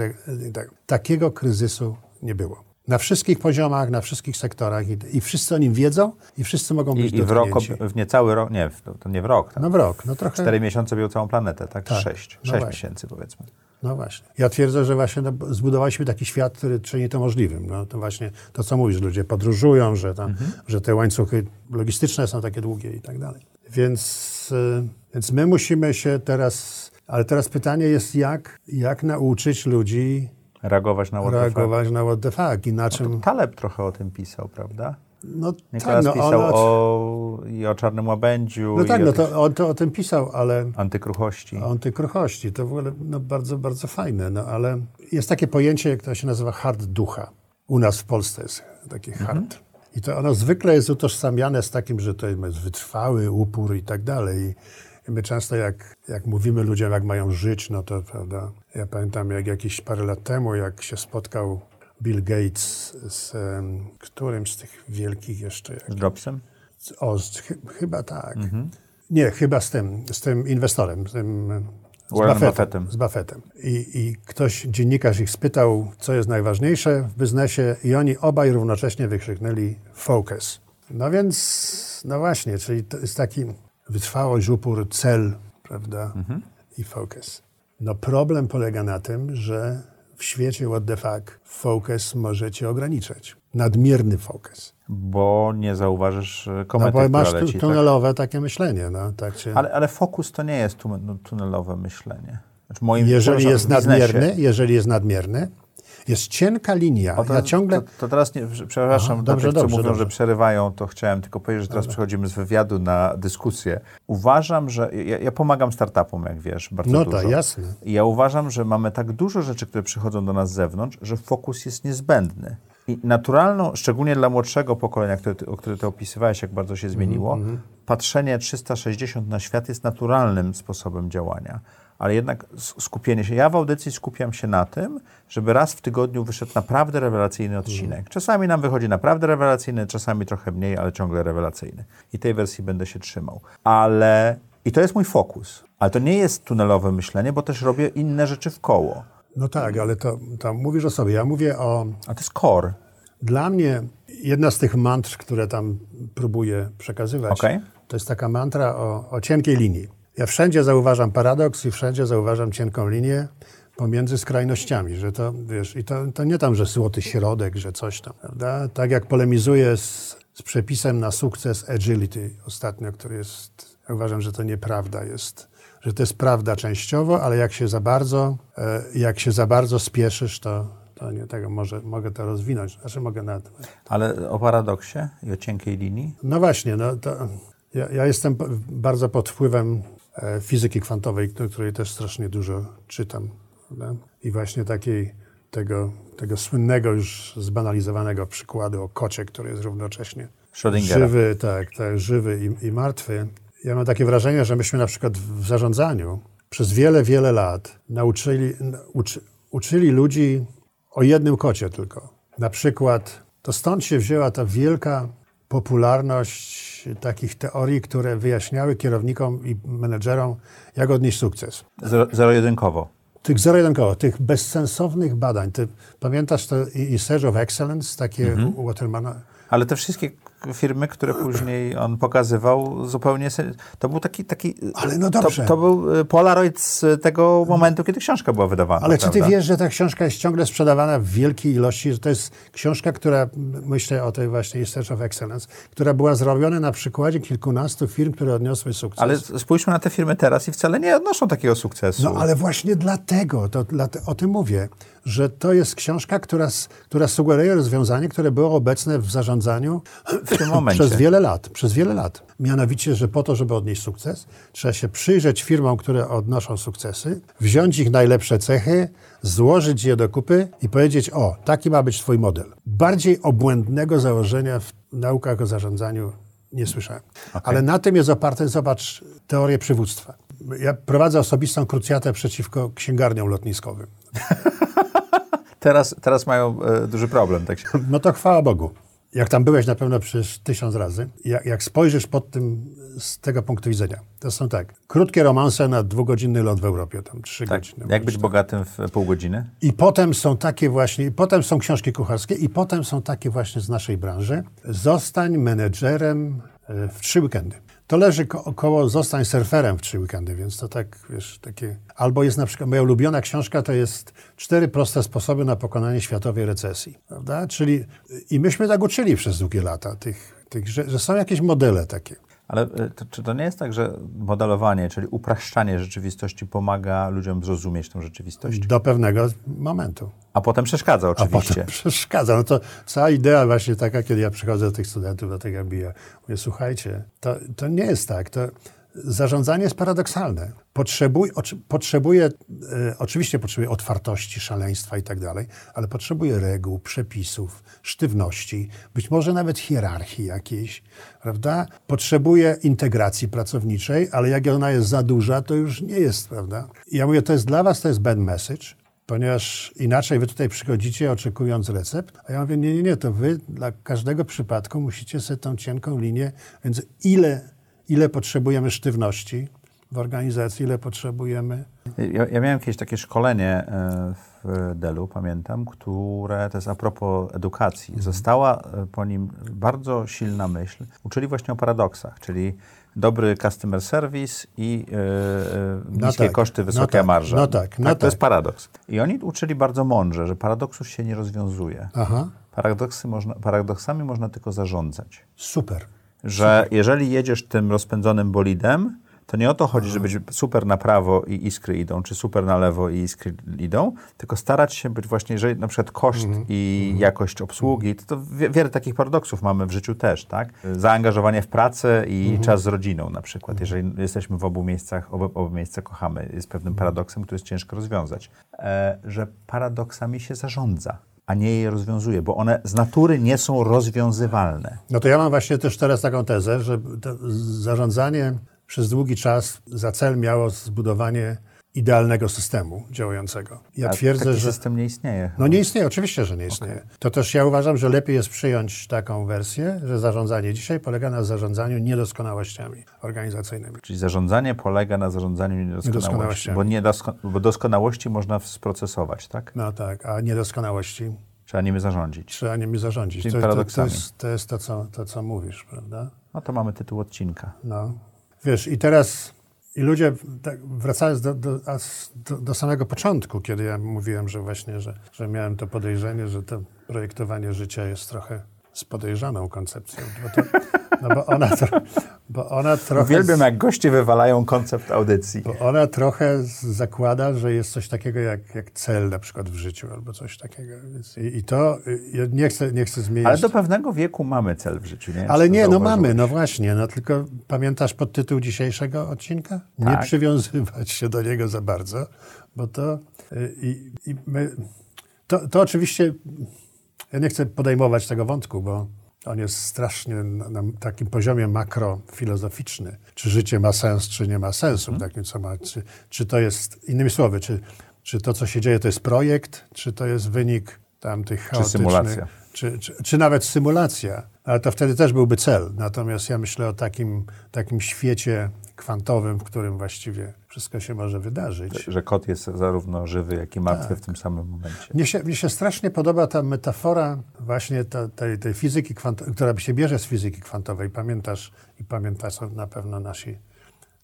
tak. Takiego kryzysu nie było. Na wszystkich poziomach, na wszystkich sektorach i, i wszyscy o nim wiedzą i wszyscy mogą być I, I w rok, w niecały rok, nie, w- to, nie w rok, tak? No w rok, no trochę... Cztery miesiące bił całą planetę, tak? Tak, Sześć. no Sześć właśnie. miesięcy powiedzmy. No właśnie. Ja twierdzę, że właśnie no, zbudowaliśmy taki świat, który czyni to możliwym. No, to właśnie to, co mówisz, ludzie podróżują, że, tam, że te łańcuchy logistyczne są takie długie i tak dalej. Więc, y, więc my musimy się teraz... Ale teraz pytanie jest, jak, jak nauczyć ludzi Reagować na what the fuck. reagować na what the fuck i na czym... Taleb trochę o tym pisał, prawda? No Nikolas tak, no, pisał on, o, i o czarnym łabędziu, no tak, no tych to on to o tym pisał, ale... antykruchości. Antykruchości, to w ogóle no, bardzo, bardzo fajne, no ale jest takie pojęcie, które się nazywa hard ducha. U nas w Polsce jest taki hard. I to ono zwykle jest utożsamiane z takim, że to jest wytrwały upór i tak dalej. I my często jak, jak mówimy ludziom, jak mają żyć, no to prawda. Ja pamiętam, jak jakieś parę lat temu, jak się spotkał Bill Gates z em, którymś z tych wielkich jeszcze. Jak, Z Jobsem? o, z, chy, chyba tak. Nie, chyba z tym, z tym inwestorem, z tym z Warren. Buffettem. Z Buffettem. I, I ktoś, dziennikarz ich spytał, co jest najważniejsze w biznesie i oni obaj równocześnie wykrzyknęli focus. No więc, no właśnie, czyli to jest taki wytrwałość, upór, cel, prawda, i focus. No problem polega na tym, że w świecie what the fuck focus może cię ograniczać. Nadmierny focus. Bo nie zauważysz e, No komety, bo masz tu, leci. tak? tunelowe takie myślenie, no, tak cię... Ale, ale fokus to nie jest tu- no, tunelowe myślenie. Znaczy moim Jeżeli jest biznesie- nadmierny, jeżeli jest nadmierny, jest cienka linia. To, ja ciągle... to, to teraz, nie, przepraszam, Aha, dobrze, tych, co dobrze, mówią, dobrze. że przerywają, to chciałem tylko powiedzieć, że teraz przechodzimy z wywiadu na dyskusję. Uważam, że ja, ja pomagam startupom, jak wiesz, bardzo No dużo. tak, jasne. I ja uważam, że mamy tak dużo rzeczy, które przychodzą do nas z zewnątrz, że fokus jest niezbędny. I naturalną, szczególnie dla młodszego pokolenia, które ty, o które ty opisywałeś, jak bardzo się zmieniło, patrzenie 360 na świat jest naturalnym sposobem działania. Ale jednak skupienie się. Ja w audycji skupiam się na tym, żeby raz w tygodniu wyszedł naprawdę rewelacyjny odcinek. Czasami nam wychodzi naprawdę rewelacyjny, czasami trochę mniej, ale ciągle rewelacyjny. I tej wersji będę się trzymał. Ale. I to jest mój fokus. Ale to nie jest tunelowe myślenie, bo też robię inne rzeczy w koło. No tak, ale to, to mówisz o sobie. Ja mówię o... A to jest core. Dla mnie jedna z tych mantr, które tam próbuję przekazywać, Okej. to jest taka mantra o, o cienkiej linii. Ja wszędzie zauważam paradoks i wszędzie zauważam cienką linię pomiędzy skrajnościami, że to, wiesz, i to, to nie tam, że złoty środek, że coś tam, prawda? Tak jak polemizuję z, z przepisem na sukces agility ostatnio, który jest, ja uważam, że to nieprawda jest, że to jest prawda częściowo, ale jak się za bardzo, e, jak się za bardzo spieszysz, to, to nie tego, może, mogę to rozwinąć, znaczy mogę nawet. Ale o paradoksie i o cienkiej linii. No właśnie, no to ja, ja jestem bardzo pod wpływem fizyki kwantowej, do której też strasznie dużo czytam. prawda? I właśnie takiej, tego, tego słynnego, już zbanalizowanego przykładu o kocie, który jest równocześnie żywy, tak, tak, żywy i, i martwy. Ja mam takie wrażenie, że myśmy na przykład w zarządzaniu przez wiele, wiele lat nauczyli, uczy, uczyli ludzi o jednym kocie tylko. Na przykład, to stąd się wzięła ta wielka popularność takich teorii, które wyjaśniały kierownikom i menedżerom, jak odnieść sukces. Zero- Zero-jedynkowo. Tych zero-jedynkowo, tych bezsensownych badań. Ty pamiętasz to i, i Surge of Excellence, takie u Watermana? Ale te wszystkie firmy, które później on pokazywał, zupełnie. To był taki. taki Ale no dobrze. To, to był y, Polaroid z tego momentu, kiedy książka była wydawana. Ale czy ty prawda? wiesz, że ta książka jest ciągle sprzedawana w wielkiej ilości? Że to jest książka, która, myślę o tej właśnie Search of Excellence, która była zrobiona na przykładzie kilkunastu firm, które odniosły sukces. Ale spójrzmy na te firmy teraz i wcale nie odnoszą takiego sukcesu. No ale właśnie dlatego, to, dlate, o tym mówię, że to jest książka, która, która sugeruje rozwiązanie, które było obecne w zarządzaniu w tym momencie. przez wiele lat. Przez wiele lat. Mianowicie, że po to, żeby odnieść sukces, trzeba się przyjrzeć firmom, które odnoszą sukcesy, wziąć ich najlepsze cechy, złożyć je do kupy i powiedzieć, o, taki ma być twój model. Bardziej obłędnego założenia w naukach o zarządzaniu nie słyszałem. Ale na tym jest oparte, zobacz, teorię przywództwa. Ja prowadzę osobistą krucjatę przeciwko księgarniom lotniskowym. Teraz, teraz mają e, duży problem. Tak się... No to chwała Bogu. Jak tam byłeś na pewno przez tysiąc razy, jak, jak spojrzysz pod tym, z tego punktu widzenia, to są tak, krótkie romanse na dwugodzinny lot w Europie, tam trzy Tak. godziny. Jak być bogatym w pół godziny? I potem są takie właśnie, i potem są książki kucharskie, i potem są takie właśnie z naszej branży. Zostań menedżerem e, w trzy weekendy. To leży ko- około Zostań surferem w trzy weekendy, więc to tak, wiesz, takie... Albo jest na przykład, moja ulubiona książka to jest Cztery proste sposoby na pokonanie światowej recesji, prawda? Czyli, i myśmy tak uczyli przez długie lata, tych, tych że, że są jakieś modele takie. Ale e, to, czy to nie jest tak, że modelowanie, czyli upraszczanie rzeczywistości pomaga ludziom zrozumieć tę rzeczywistość? Do pewnego momentu. A potem przeszkadza A oczywiście. potem przeszkadza. No to cała idea właśnie taka, kiedy ja przychodzę do tych studentów, do tego MBA, mówię, słuchajcie, to, to nie jest tak. To, zarządzanie jest paradoksalne. Potrzebuj, oczy, potrzebuje, e, oczywiście potrzebuje otwartości, szaleństwa i tak dalej, ale potrzebuje reguł, przepisów, sztywności, być może nawet hierarchii jakiejś, prawda? Potrzebuje integracji pracowniczej, ale jak ona jest za duża, to już nie jest, prawda? Ja mówię, to jest dla was, to jest bad message, ponieważ inaczej wy tutaj przychodzicie oczekując recept, a ja mówię, nie, nie, nie, to wy dla każdego przypadku musicie sobie tą cienką linię, więc ile, ile potrzebujemy sztywności w organizacji, ile potrzebujemy... Ja, ja miałem kiedyś takie szkolenie e, w Delu, pamiętam, które to jest a propos edukacji. Mhm. Została e, po nim bardzo silna myśl. Uczyli właśnie o paradoksach, czyli dobry customer service i e, No niskie tak, koszty, no wysokie tak, marże. no tak, no To jest tak. paradoks. I oni uczyli bardzo mądrze, że paradoksów się nie rozwiązuje. Aha, Paradoksy można, paradoksami można tylko zarządzać. super. Że jeżeli jedziesz tym rozpędzonym bolidem, to nie o to chodzi, że być super na prawo i iskry idą, czy super na lewo i iskry idą, tylko starać się być właśnie, jeżeli na przykład koszt i jakość obsługi, to, to wie- wiele takich paradoksów mamy w życiu też, tak? Zaangażowanie w pracę i czas z rodziną na przykład. Jeżeli jesteśmy w obu miejscach, obu, obu miejsca kochamy, jest pewnym paradoksem, który jest ciężko rozwiązać. E, że paradoksami się zarządza, a nie je rozwiązuje, bo one z natury nie są rozwiązywalne. No to ja mam właśnie też teraz taką tezę, że zarządzanie przez długi czas za cel miało zbudowanie idealnego systemu działającego. Ja A twierdzę, taki że... system nie istnieje. No nie istnieje, oczywiście, że nie istnieje. To też ja uważam, że lepiej jest przyjąć taką wersję, że zarządzanie dzisiaj polega na zarządzaniu niedoskonałościami organizacyjnymi. Czyli zarządzanie polega na zarządzaniu niedoskonałości, Niedoskonałościami. bo, niedosko, bo doskonałości można sprocesować, tak? No tak, a niedoskonałości Trzeba nimi zarządzić. trzeba nimi zarządzić. Czyli to, to, to, paradoksami. jest, to jest to co, to, co mówisz, prawda? No to mamy tytuł odcinka. No. Wiesz, i teraz i ludzie, tak, wracając do, do, do, do samego początku, kiedy ja mówiłem, że właśnie, że, że miałem to podejrzenie, że to projektowanie życia jest trochę z podejrzaną koncepcją, bo, to, no bo, ona, tro, bo ona trochę... Uwielbiam, jak goście wywalają koncept audycji. Bo ona trochę zakłada, że jest coś takiego jak, jak cel na przykład w życiu albo coś takiego. I, i to ja nie chcę, nie chcę zmienić. Ale do pewnego wieku mamy cel w życiu, nie? Ale nie, no mamy, no właśnie. No tylko pamiętasz podtytuł dzisiejszego odcinka? Nie Tak. przywiązywać się do niego za bardzo, bo to y, i, i my, to, to oczywiście ja nie chcę podejmować tego wątku, bo on jest strasznie na, na takim poziomie makrofilozoficzny. Czy życie ma sens, czy nie ma sensu, Mhm. takim co ma, czy, czy to jest, innymi słowy, czy, czy to, co się dzieje, to jest projekt, czy to jest wynik tam tych chaotycznych... symulacja. Czy, czy, czy nawet symulacja, ale to wtedy też byłby cel. Natomiast ja myślę o takim, takim świecie kwantowym, w którym właściwie wszystko się może wydarzyć. Że kot jest zarówno żywy, jak i martwy Tak. w tym samym momencie. Mnie się, mnie się strasznie podoba ta metafora właśnie ta, tej, tej fizyki kwantowej, która się bierze z fizyki kwantowej. Pamiętasz i pamiętasz na pewno nasi,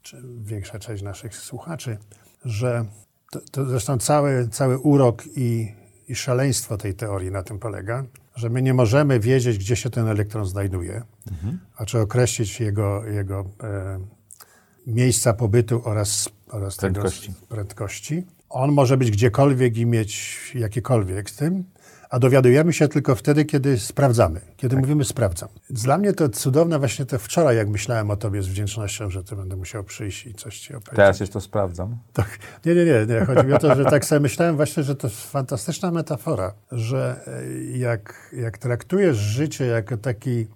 czy większa część naszych słuchaczy, że to, to zresztą cały, cały urok i, i szaleństwo tej teorii na tym polega, że my nie możemy wiedzieć, gdzie się ten elektron znajduje, a czy określić jego, jego e, miejsca pobytu oraz, oraz tego- Prędkości. prędkości. On może być gdziekolwiek i mieć jakiekolwiek z tym, a dowiadujemy się tylko wtedy, kiedy sprawdzamy, kiedy mówimy sprawdzam. Dla mnie to cudowne właśnie to wczoraj, jak myślałem o tobie z wdzięcznością, że ty będę musiał przyjść i coś ci opowiedzieć. Teraz już to sprawdzam. Tak. Nie, nie, nie, nie. Chodzi mi o to, że tak sobie myślałem właśnie, że to jest fantastyczna metafora, że e, jak, jak traktujesz życie jako taki,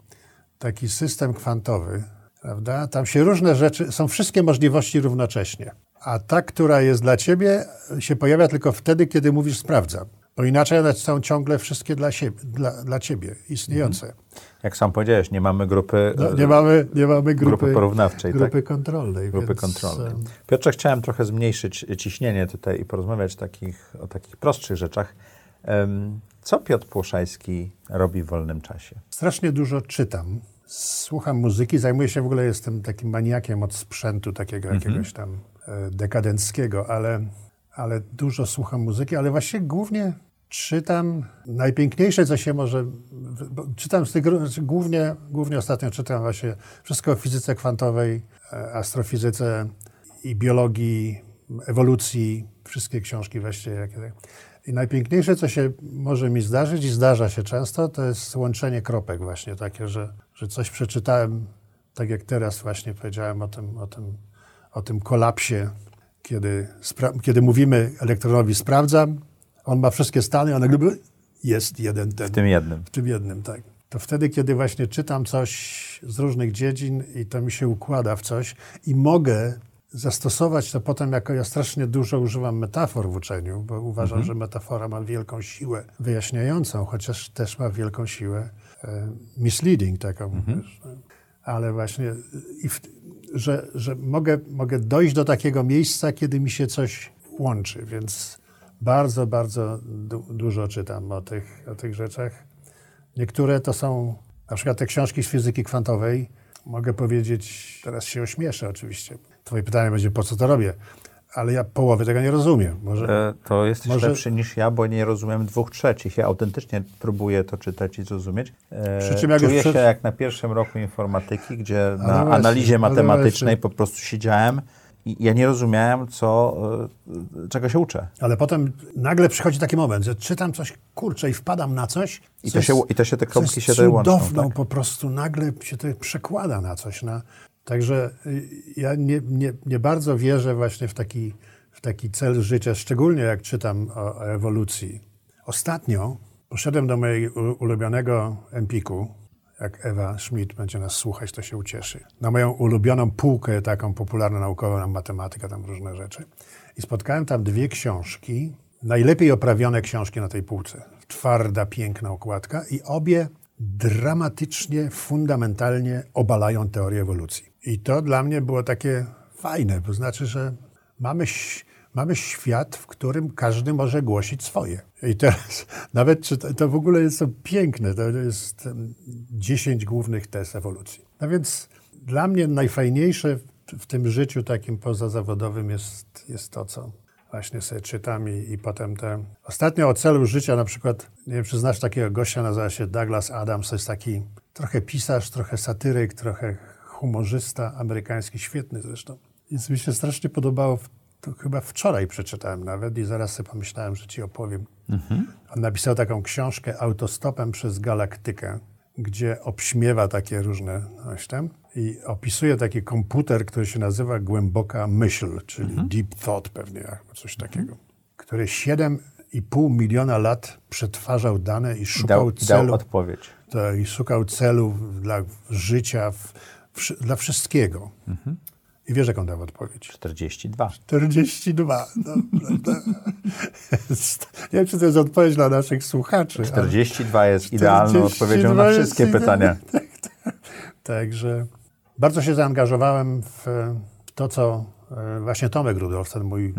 taki system kwantowy, prawda, tam się różne rzeczy, są wszystkie możliwości równocześnie. A ta, która jest dla ciebie, się pojawia tylko wtedy, kiedy mówisz sprawdzam. Bo inaczej one są ciągle wszystkie dla, siebie, dla, dla ciebie, istniejące. Jak sam powiedziałeś, nie mamy grupy, No, nie, mamy, nie mamy grupy, grupy porównawczej, grupy tak? kontrolnej. grupy więc, kontrolnej. Piotrze, chciałem trochę zmniejszyć ciśnienie tutaj i porozmawiać takich, o takich prostszych rzeczach. Co Piotr Płoszajski robi w wolnym czasie? Strasznie dużo czytam. Słucham muzyki, zajmuję się w ogóle, jestem takim maniakiem od sprzętu takiego jakiegoś tam e, dekadenckiego, ale, ale dużo słucham muzyki, ale właśnie głównie czytam najpiękniejsze, co się może... Czytam z tych, znaczy głównie, głównie ostatnio czytam właśnie wszystko o fizyce kwantowej, e, astrofizyce i biologii, ewolucji, wszystkie książki właściwie. Jakie, I najpiękniejsze, co się może mi zdarzyć i zdarza się często, to jest łączenie kropek właśnie takie, że, że coś przeczytałem tak jak teraz właśnie powiedziałem o tym, o tym, o tym kolapsie, kiedy, kiedy mówimy elektronowi sprawdzam, on ma wszystkie stany, a nagle jest jeden ten. W tym jednym. W tym jednym, tak. To wtedy, kiedy właśnie czytam coś z różnych dziedzin i to mi się układa w coś i mogę zastosować to potem, jako ja strasznie dużo używam metafor w uczeniu, bo uważam, że metafora ma wielką siłę wyjaśniającą, chociaż też ma wielką siłę misleading taką. Wiesz, no. ale właśnie, w, że, że mogę, mogę dojść do takiego miejsca, kiedy mi się coś łączy, więc bardzo, bardzo du dużo czytam o tych, o tych rzeczach. Niektóre to są, na przykład te książki z fizyki kwantowej, mogę powiedzieć, teraz się ośmieszę oczywiście. Twoje pytanie będzie, po co to robię? Ale ja połowy tego nie rozumiem. Może, E, To jesteś Może- lepszy niż ja, bo nie rozumiem dwóch trzecich. Ja autentycznie próbuję to czytać i zrozumieć. E, Przy czym jak Czuję już się przed- jak na pierwszym roku informatyki, gdzie no na właśnie, analizie ale matematycznej po prostu siedziałem i ja nie rozumiałem, co, e, czego się uczę. Ale potem nagle przychodzi taki moment, że czytam coś, kurczę, i wpadam na coś. I to się- i to się te kropki się tutaj łączą, cudowną, tak? po prostu nagle się to przekłada na coś. Na, także y, ja nie, nie, nie bardzo wierzę właśnie w taki, w taki cel życia, szczególnie jak czytam o, o ewolucji. Ostatnio poszedłem do mojego ulubionego Empiku, jak Ewa Schmidt będzie nas słuchać, to się ucieszy. Na moją ulubioną półkę, taką popularno-naukową, tam matematyka, tam różne rzeczy. I spotkałem tam dwie książki, najlepiej oprawione książki na tej półce. Twarda, piękna okładka i obie dramatycznie, fundamentalnie obalają teorię ewolucji. I to dla mnie było takie fajne, bo znaczy, że mamy, mamy świat, w którym każdy może głosić swoje. I teraz, nawet czy to, to w ogóle jest to piękne, to jest em, 10 głównych tez ewolucji. No więc dla mnie najfajniejsze w, w tym życiu takim pozazawodowym jest, jest to, co właśnie sobie czytam i, i potem te... Ostatnio o celu życia na przykład, nie wiem, czy znasz takiego gościa, nazywa się Douglas Adams, to jest taki trochę pisarz, trochę satyryk, trochę humorzysta amerykański, świetny zresztą. Więc mi się strasznie podobało, to chyba wczoraj przeczytałem nawet i zaraz sobie pomyślałem, że ci opowiem. On napisał taką książkę Autostopem przez galaktykę, gdzie obśmiewa takie różne coś tam i opisuje taki komputer, który się nazywa głęboka myśl, czyli deep thought pewnie, coś takiego, który 7,5 miliona lat przetwarzał dane i szukał dał, i dał celu odpowiedź. to, i szukał celów dla życia, w, dla wszystkiego. I wiesz, jaką dał odpowiedź? 42. 42. No, prawda? Nie wiem, czy to jest odpowiedź dla naszych słuchaczy. ale- 42 jest idealną 42 odpowiedzią na wszystkie pytania. Także bardzo się zaangażowałem w to, co e, właśnie Tomek Rudolf, ten mój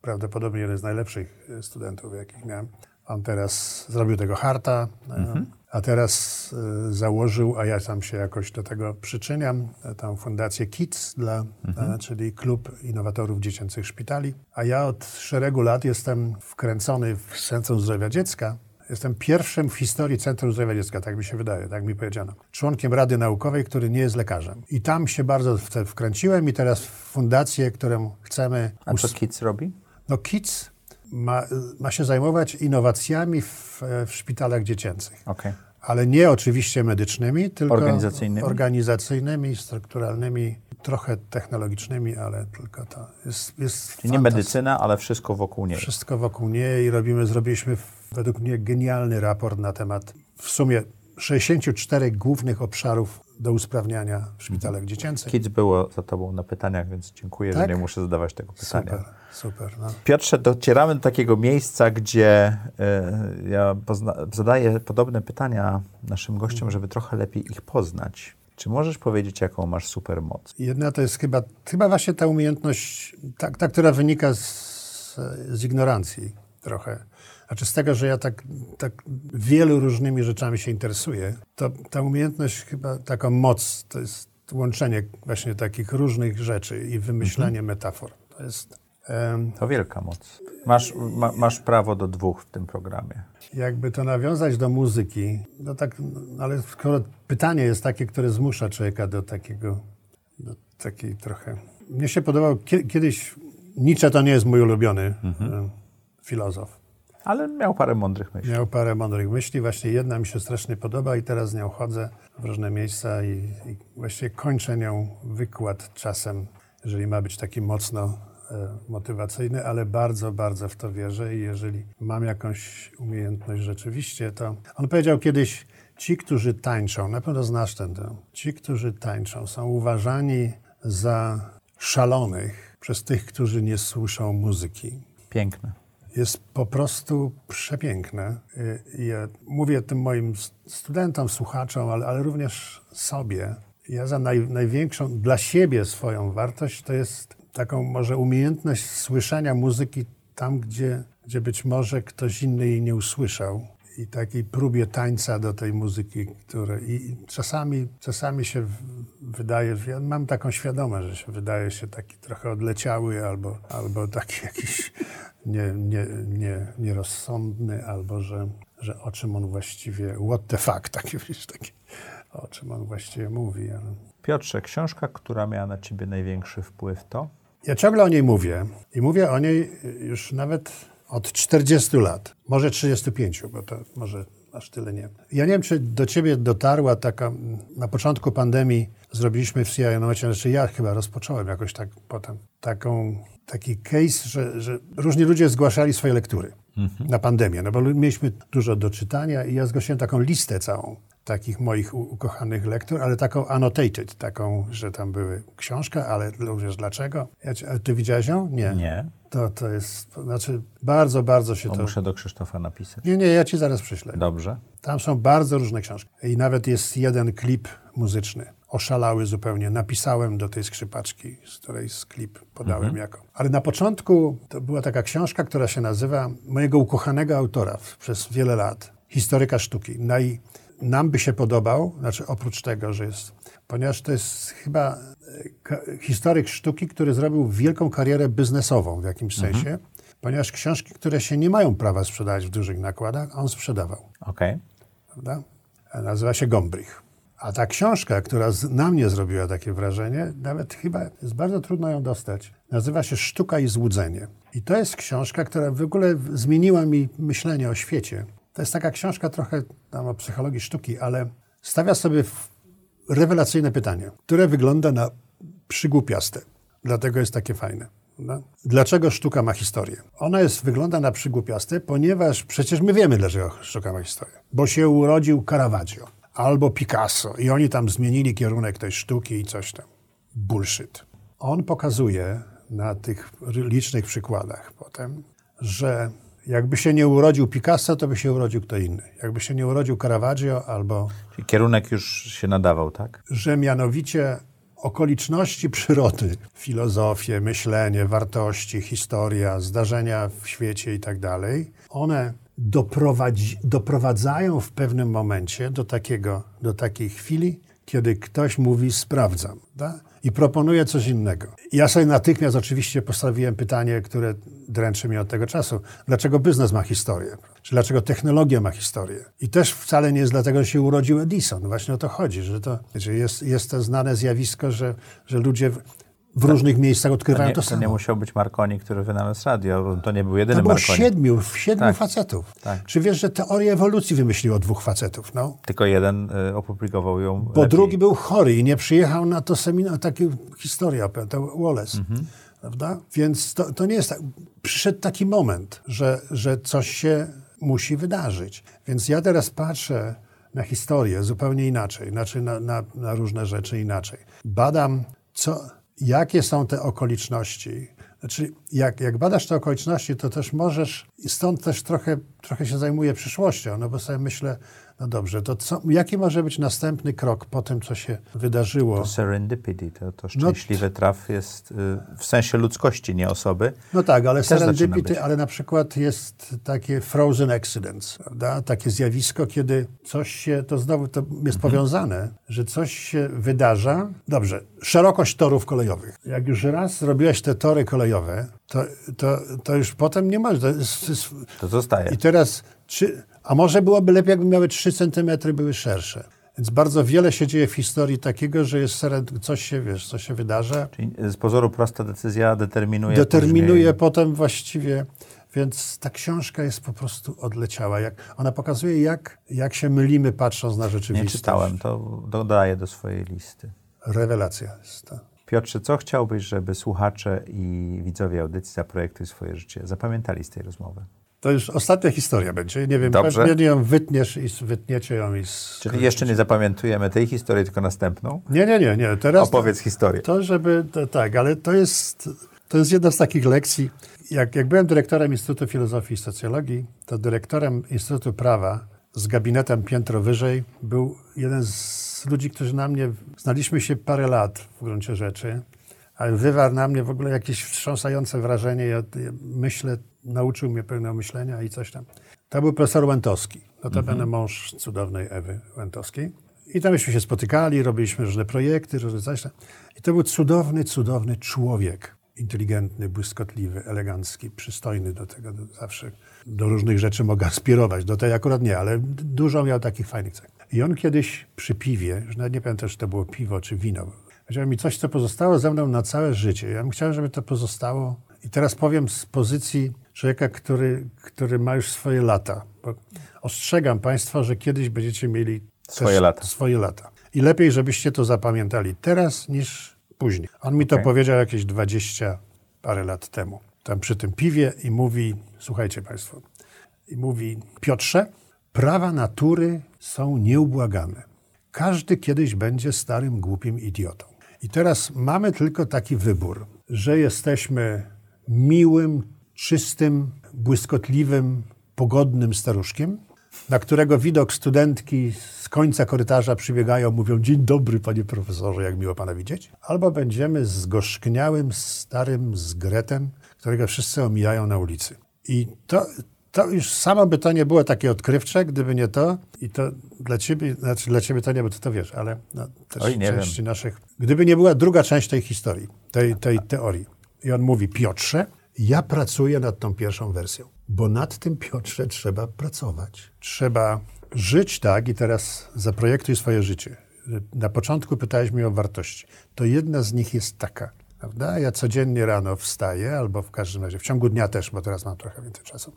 prawdopodobnie jeden z najlepszych e, studentów, jakich miałem. On teraz zrobił tego harta, e, a teraz e, założył, a ja tam się jakoś do tego przyczyniam, e, tą fundację KIDS, dla, e, czyli Klub Innowatorów Dziecięcych Szpitali. A ja od szeregu lat jestem wkręcony w Centrum Zdrowia Dziecka, Jestem pierwszym w historii Centrum Zdrowia Dziecka, tak mi się wydaje, tak mi powiedziano. Członkiem Rady Naukowej, który nie jest lekarzem. I tam się bardzo w te wkręciłem i teraz fundację, którą chcemy... A co Kids robi? No KIDS ma, ma się zajmować innowacjami w, w szpitalach dziecięcych. Okej. Ale nie oczywiście medycznymi, tylko Organizacyjnymi? organizacyjnymi, strukturalnymi, trochę technologicznymi, ale tylko to jest, jest Czyli nie medycyna, ale wszystko wokół niej. wszystko wokół niej i robimy, zrobiliśmy według mnie genialny raport na temat w sumie 64 głównych obszarów do usprawniania w szpitalach dziecięcych. Kids było za tobą na pytaniach, więc dziękuję, że Tak? nie muszę zadawać tego pytania. Super, super. No. Piotrze, docieramy do takiego miejsca, gdzie e, ja zadaję podobne pytania naszym gościom, żeby trochę lepiej ich poznać. Czy możesz powiedzieć, jaką masz supermoc? Jedna to jest chyba, chyba właśnie ta umiejętność, ta, ta która wynika z, z ignorancji trochę. Znaczy z tego, że ja tak, tak wielu różnymi rzeczami się interesuję, to ta umiejętność chyba, taką moc, to jest łączenie właśnie takich różnych rzeczy i wymyślanie metafor. To jest To wielka moc. Masz, ma, masz prawo do dwóch w tym programie. jakby to nawiązać do muzyki, no tak, no ale skoro pytanie jest takie, które zmusza człowieka do takiego, do takiej trochę... Mnie się podobał kie- kiedyś, Nietzsche to nie jest mój ulubiony e, filozof, Ale miał parę mądrych myśli. Miał parę mądrych myśli. Właśnie jedna mi się strasznie podoba i teraz z nią chodzę w różne miejsca i, i właściwie kończę nią wykład czasem, jeżeli ma być taki mocno e, motywacyjny, ale bardzo, bardzo w to wierzę i jeżeli mam jakąś umiejętność rzeczywiście, to... On powiedział kiedyś, ci, którzy tańczą, na pewno znasz ten dom, ci, którzy tańczą, są uważani za szalonych przez tych, którzy nie słyszą muzyki Piękne. Jest po prostu przepiękne. Ja mówię tym moim studentom, słuchaczom, ale, ale również sobie. Ja za naj, największą dla siebie swoją wartość to jest taką może umiejętność słyszenia muzyki tam, gdzie, gdzie być może ktoś inny jej nie usłyszał. I takiej próbie tańca do tej muzyki, które i czasami, czasami się wydaje, ja mam taką świadomość, że się wydaje się taki trochę odleciały albo, albo taki jakiś nie, nie, nie, nierozsądny, albo że, że o czym on właściwie, what the fuck, takie, wiesz, takie, o czym on właściwie mówi. Ale... Piotrze, książka, która miała na ciebie największy wpływ, to? Ja ciągle o niej mówię i mówię o niej już nawet od 40 lat, może 35, bo to może aż tyle nie. Ja nie wiem, czy do ciebie dotarła taka, na początku pandemii zrobiliśmy w CIA Nocie, znaczy ja chyba rozpocząłem jakoś tak potem, taką, taki case, że, że różni ludzie zgłaszali swoje lektury na pandemię, no bo mieliśmy dużo do czytania i ja zgłosiłem taką listę całą takich moich ukochanych lektur, ale taką annotated, taką, że tam były książka, ale również dlaczego. Ja, ty widziałeś ją? Nie. Nie. To, to jest, znaczy bardzo, bardzo się To to... muszę do Krzysztofa napisać. Nie, nie, ja ci zaraz przyślę. Dobrze. Tam są bardzo różne książki. I nawet jest jeden klip muzyczny. Oszalały zupełnie. Napisałem do tej skrzypaczki, z której z klip podałem jako. Ale na początku to była taka książka, która się nazywa mojego ukochanego autora przez wiele lat. Historyka sztuki. Naj, nam by się podobał, znaczy oprócz tego, że jest, ponieważ to jest chyba e, historyk sztuki, który zrobił wielką karierę biznesową w jakimś sensie, ponieważ książki, które się nie mają prawa sprzedawać w dużych nakładach, on sprzedawał Okej. prawda? Nazywa się Gombrich. A ta książka, która na mnie zrobiła takie wrażenie, nawet chyba jest bardzo trudno ją dostać, nazywa się Sztuka i Złudzenie. I to jest książka, która w ogóle zmieniła mi myślenie o świecie. To jest taka książka trochę tam o psychologii sztuki, ale stawia sobie rewelacyjne pytanie, które wygląda na przygłupiaste. Dlatego jest takie fajne. prawda? Dlaczego sztuka ma historię? Ona jest, wygląda na przygłupiaste, ponieważ przecież my wiemy, dlaczego sztuka ma historię. Bo się urodził Caravaggio albo Picasso i oni tam zmienili kierunek tej sztuki i coś tam. Bullshit. On pokazuje na tych licznych przykładach potem, że jakby się nie urodził Picasso, to by się urodził kto inny. Jakby się nie urodził Caravaggio albo Czyli kierunek już się nadawał, tak? że mianowicie okoliczności przyrody, filozofię, myślenie, wartości, historia, zdarzenia w świecie i tak dalej, one doprowadzi, doprowadzają w pewnym momencie do, takiego, do takiej chwili, kiedy ktoś mówi sprawdzam da? I proponuje coś innego. Ja sobie natychmiast oczywiście postawiłem pytanie, które dręczy mnie od tego czasu. Dlaczego biznes ma historię? Czy dlaczego technologia ma historię? I też wcale nie jest dlatego, że się urodził Edison. Właśnie o to chodzi, że to że jest, jest to znane zjawisko, że, że ludzie w, różnych miejscach To odkrywają nie, to, to samo. nie musiał być Marconi, który wynalazł radio. bo To nie był jedyny To było Marconi. siedmiu, siedmiu Tak. facetów. Tak. Czy wiesz, że teorię ewolucji wymyśliło dwóch facetów? No. Tylko jeden y, opublikował ją Bo lepiej. drugi był chory i nie przyjechał na to seminar, takie historia, to Wallace. Mhm. Prawda? Więc to, to nie jest tak. Przyszedł taki moment, że, że coś się musi wydarzyć. Więc ja teraz patrzę na historię zupełnie inaczej, znaczy na, na, na różne rzeczy inaczej. Badam, co, jakie są te okoliczności. Znaczy, jak, jak badasz te okoliczności, to też możesz, i stąd też trochę, trochę się zajmuję przyszłością, no bo sobie myślę, no dobrze, to co, jaki może być następny krok po tym, co się wydarzyło? To serendipity, to, No to szczęśliwy traf jest y, w sensie ludzkości, nie osoby. No tak, ale serendipity, ale na przykład jest takie frozen accidents, prawda? Takie zjawisko, kiedy coś się, to znowu to jest Mhm. powiązane, że coś się wydarza. Dobrze, szerokość torów kolejowych. Jak już raz zrobiłeś te tory kolejowe, to, to, to już potem nie masz. To To zostaje. I teraz, czy, a może byłoby lepiej, jakby miały 3 centymetry, były szersze. Więc bardzo wiele się dzieje w historii takiego, że jest coś się, wiesz, coś się wydarza, Czyli z pozoru prosta decyzja determinuje determinuje później- potem właściwie. Więc ta książka jest po prostu odleciała. Jak, ona pokazuje, jak, jak się mylimy patrząc na Nie rzeczywistość. czytałem, to dodaję do swojej listy. Rewelacja jest to. Piotrze, co chciałbyś, żeby słuchacze i widzowie audycji Zaprojektuj swoje życie zapamiętali z tej rozmowy? To już ostatnia historia będzie. Nie wiem, Dobrze. pewnie ją wytniesz i wytniecie ją i. Czyli jeszcze nie zapamiętujemy tej historii, tylko następną? Nie, nie, nie, nie. Teraz Opowiedz historię. To, żeby, to, tak, ale to jest, to jest jedna z takich lekcji. Jak, jak byłem dyrektorem Instytutu Filozofii i Socjologii, to dyrektorem Instytutu Prawa z gabinetem piętro wyżej był jeden z ludzi, którzy na mnie, znaliśmy się parę lat w gruncie rzeczy, ale wywarł na mnie w ogóle jakieś wstrząsające wrażenie. Ja myślę, nauczył mnie pewnego myślenia i coś tam. To był profesor Łętowski, notabene mąż cudownej Ewy Łętowskiej. I tam myśmy się spotykali, robiliśmy różne projekty, różne coś tam. I to był cudowny, cudowny człowiek. Inteligentny, błyskotliwy, elegancki, przystojny do tego. Do, zawsze do różnych rzeczy mogę aspirować. Do tej akurat nie, ale dużo miał takich fajnych cech. I on kiedyś przy piwie, już nawet nie pamiętam, czy to było piwo, czy wino, powiedział mi coś, co pozostało ze mną na całe życie. Ja bym chciał, żeby to pozostało. I teraz powiem z pozycji człowieka, który, który ma już swoje lata. Bo ostrzegam Państwa, że kiedyś będziecie mieli Swoje lata. swoje lata. I lepiej, żebyście to zapamiętali teraz niż później. On mi to Okej. powiedział jakieś 20 parę lat temu. Tam przy tym piwie i mówi, słuchajcie Państwo, i mówi, Piotrze, prawa natury są nieubłagane. Każdy kiedyś będzie starym, głupim idiotą. I teraz mamy tylko taki wybór, że jesteśmy miłym, czystym, błyskotliwym, pogodnym staruszkiem, na którego widok studentki z końca korytarza przybiegają, mówią dzień dobry panie profesorze, jak miło pana widzieć. Albo będziemy zgorzkniałym, starym zgretem, którego wszyscy omijają na ulicy. I to, to już samo by to nie było takie odkrywcze, gdyby nie to. I to dla ciebie, znaczy dla ciebie to nie, bo ty to wiesz, ale no, też Oj, nie części naszych... Gdyby nie była druga część tej historii, tej, tej teorii. I on mówi, Piotrze, ja pracuję nad tą pierwszą wersją, bo nad tym, Piotrze, trzeba pracować. Trzeba żyć tak i teraz zaprojektuj swoje życie. Na początku pytałeś mnie o wartości. To jedna z nich jest taka, prawda? Ja codziennie rano wstaję, albo w każdym razie w ciągu dnia też, bo teraz mam trochę więcej czasu.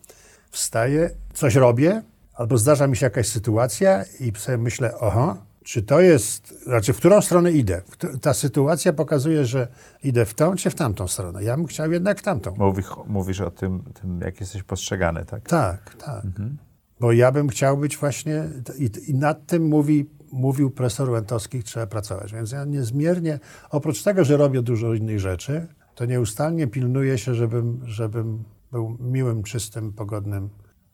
Wstaję, coś robię, albo zdarza mi się jakaś sytuacja i sobie myślę, oho, czy to jest, znaczy w którą stronę idę? Ta sytuacja pokazuje, że idę w tą czy w tamtą stronę. Ja bym chciał jednak w tamtą. Mówisz, mówisz o tym, tym, jak jesteś postrzegany, tak? Tak, tak. Bo ja bym chciał być właśnie, i, i nad tym mówi, mówił profesor Łętowski, trzeba pracować. Więc ja niezmiernie, oprócz tego, że robię dużo innych rzeczy, to nieustannie pilnuję się, żebym, żebym był miłym, czystym, pogodnym,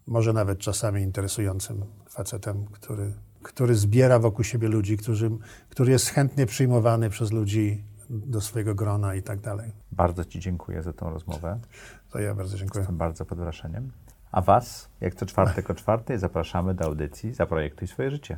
może nawet czasami interesującym facetem, który, który zbiera wokół siebie ludzi, którzy, który jest chętnie przyjmowany przez ludzi do swojego grona i tak dalej. Bardzo Ci dziękuję za tą rozmowę. To ja bardzo dziękuję. Jestem bardzo pod wrażeniem. A Was, jak co czwartek o czwartej, zapraszamy do audycji Zaprojektuj swoje życie.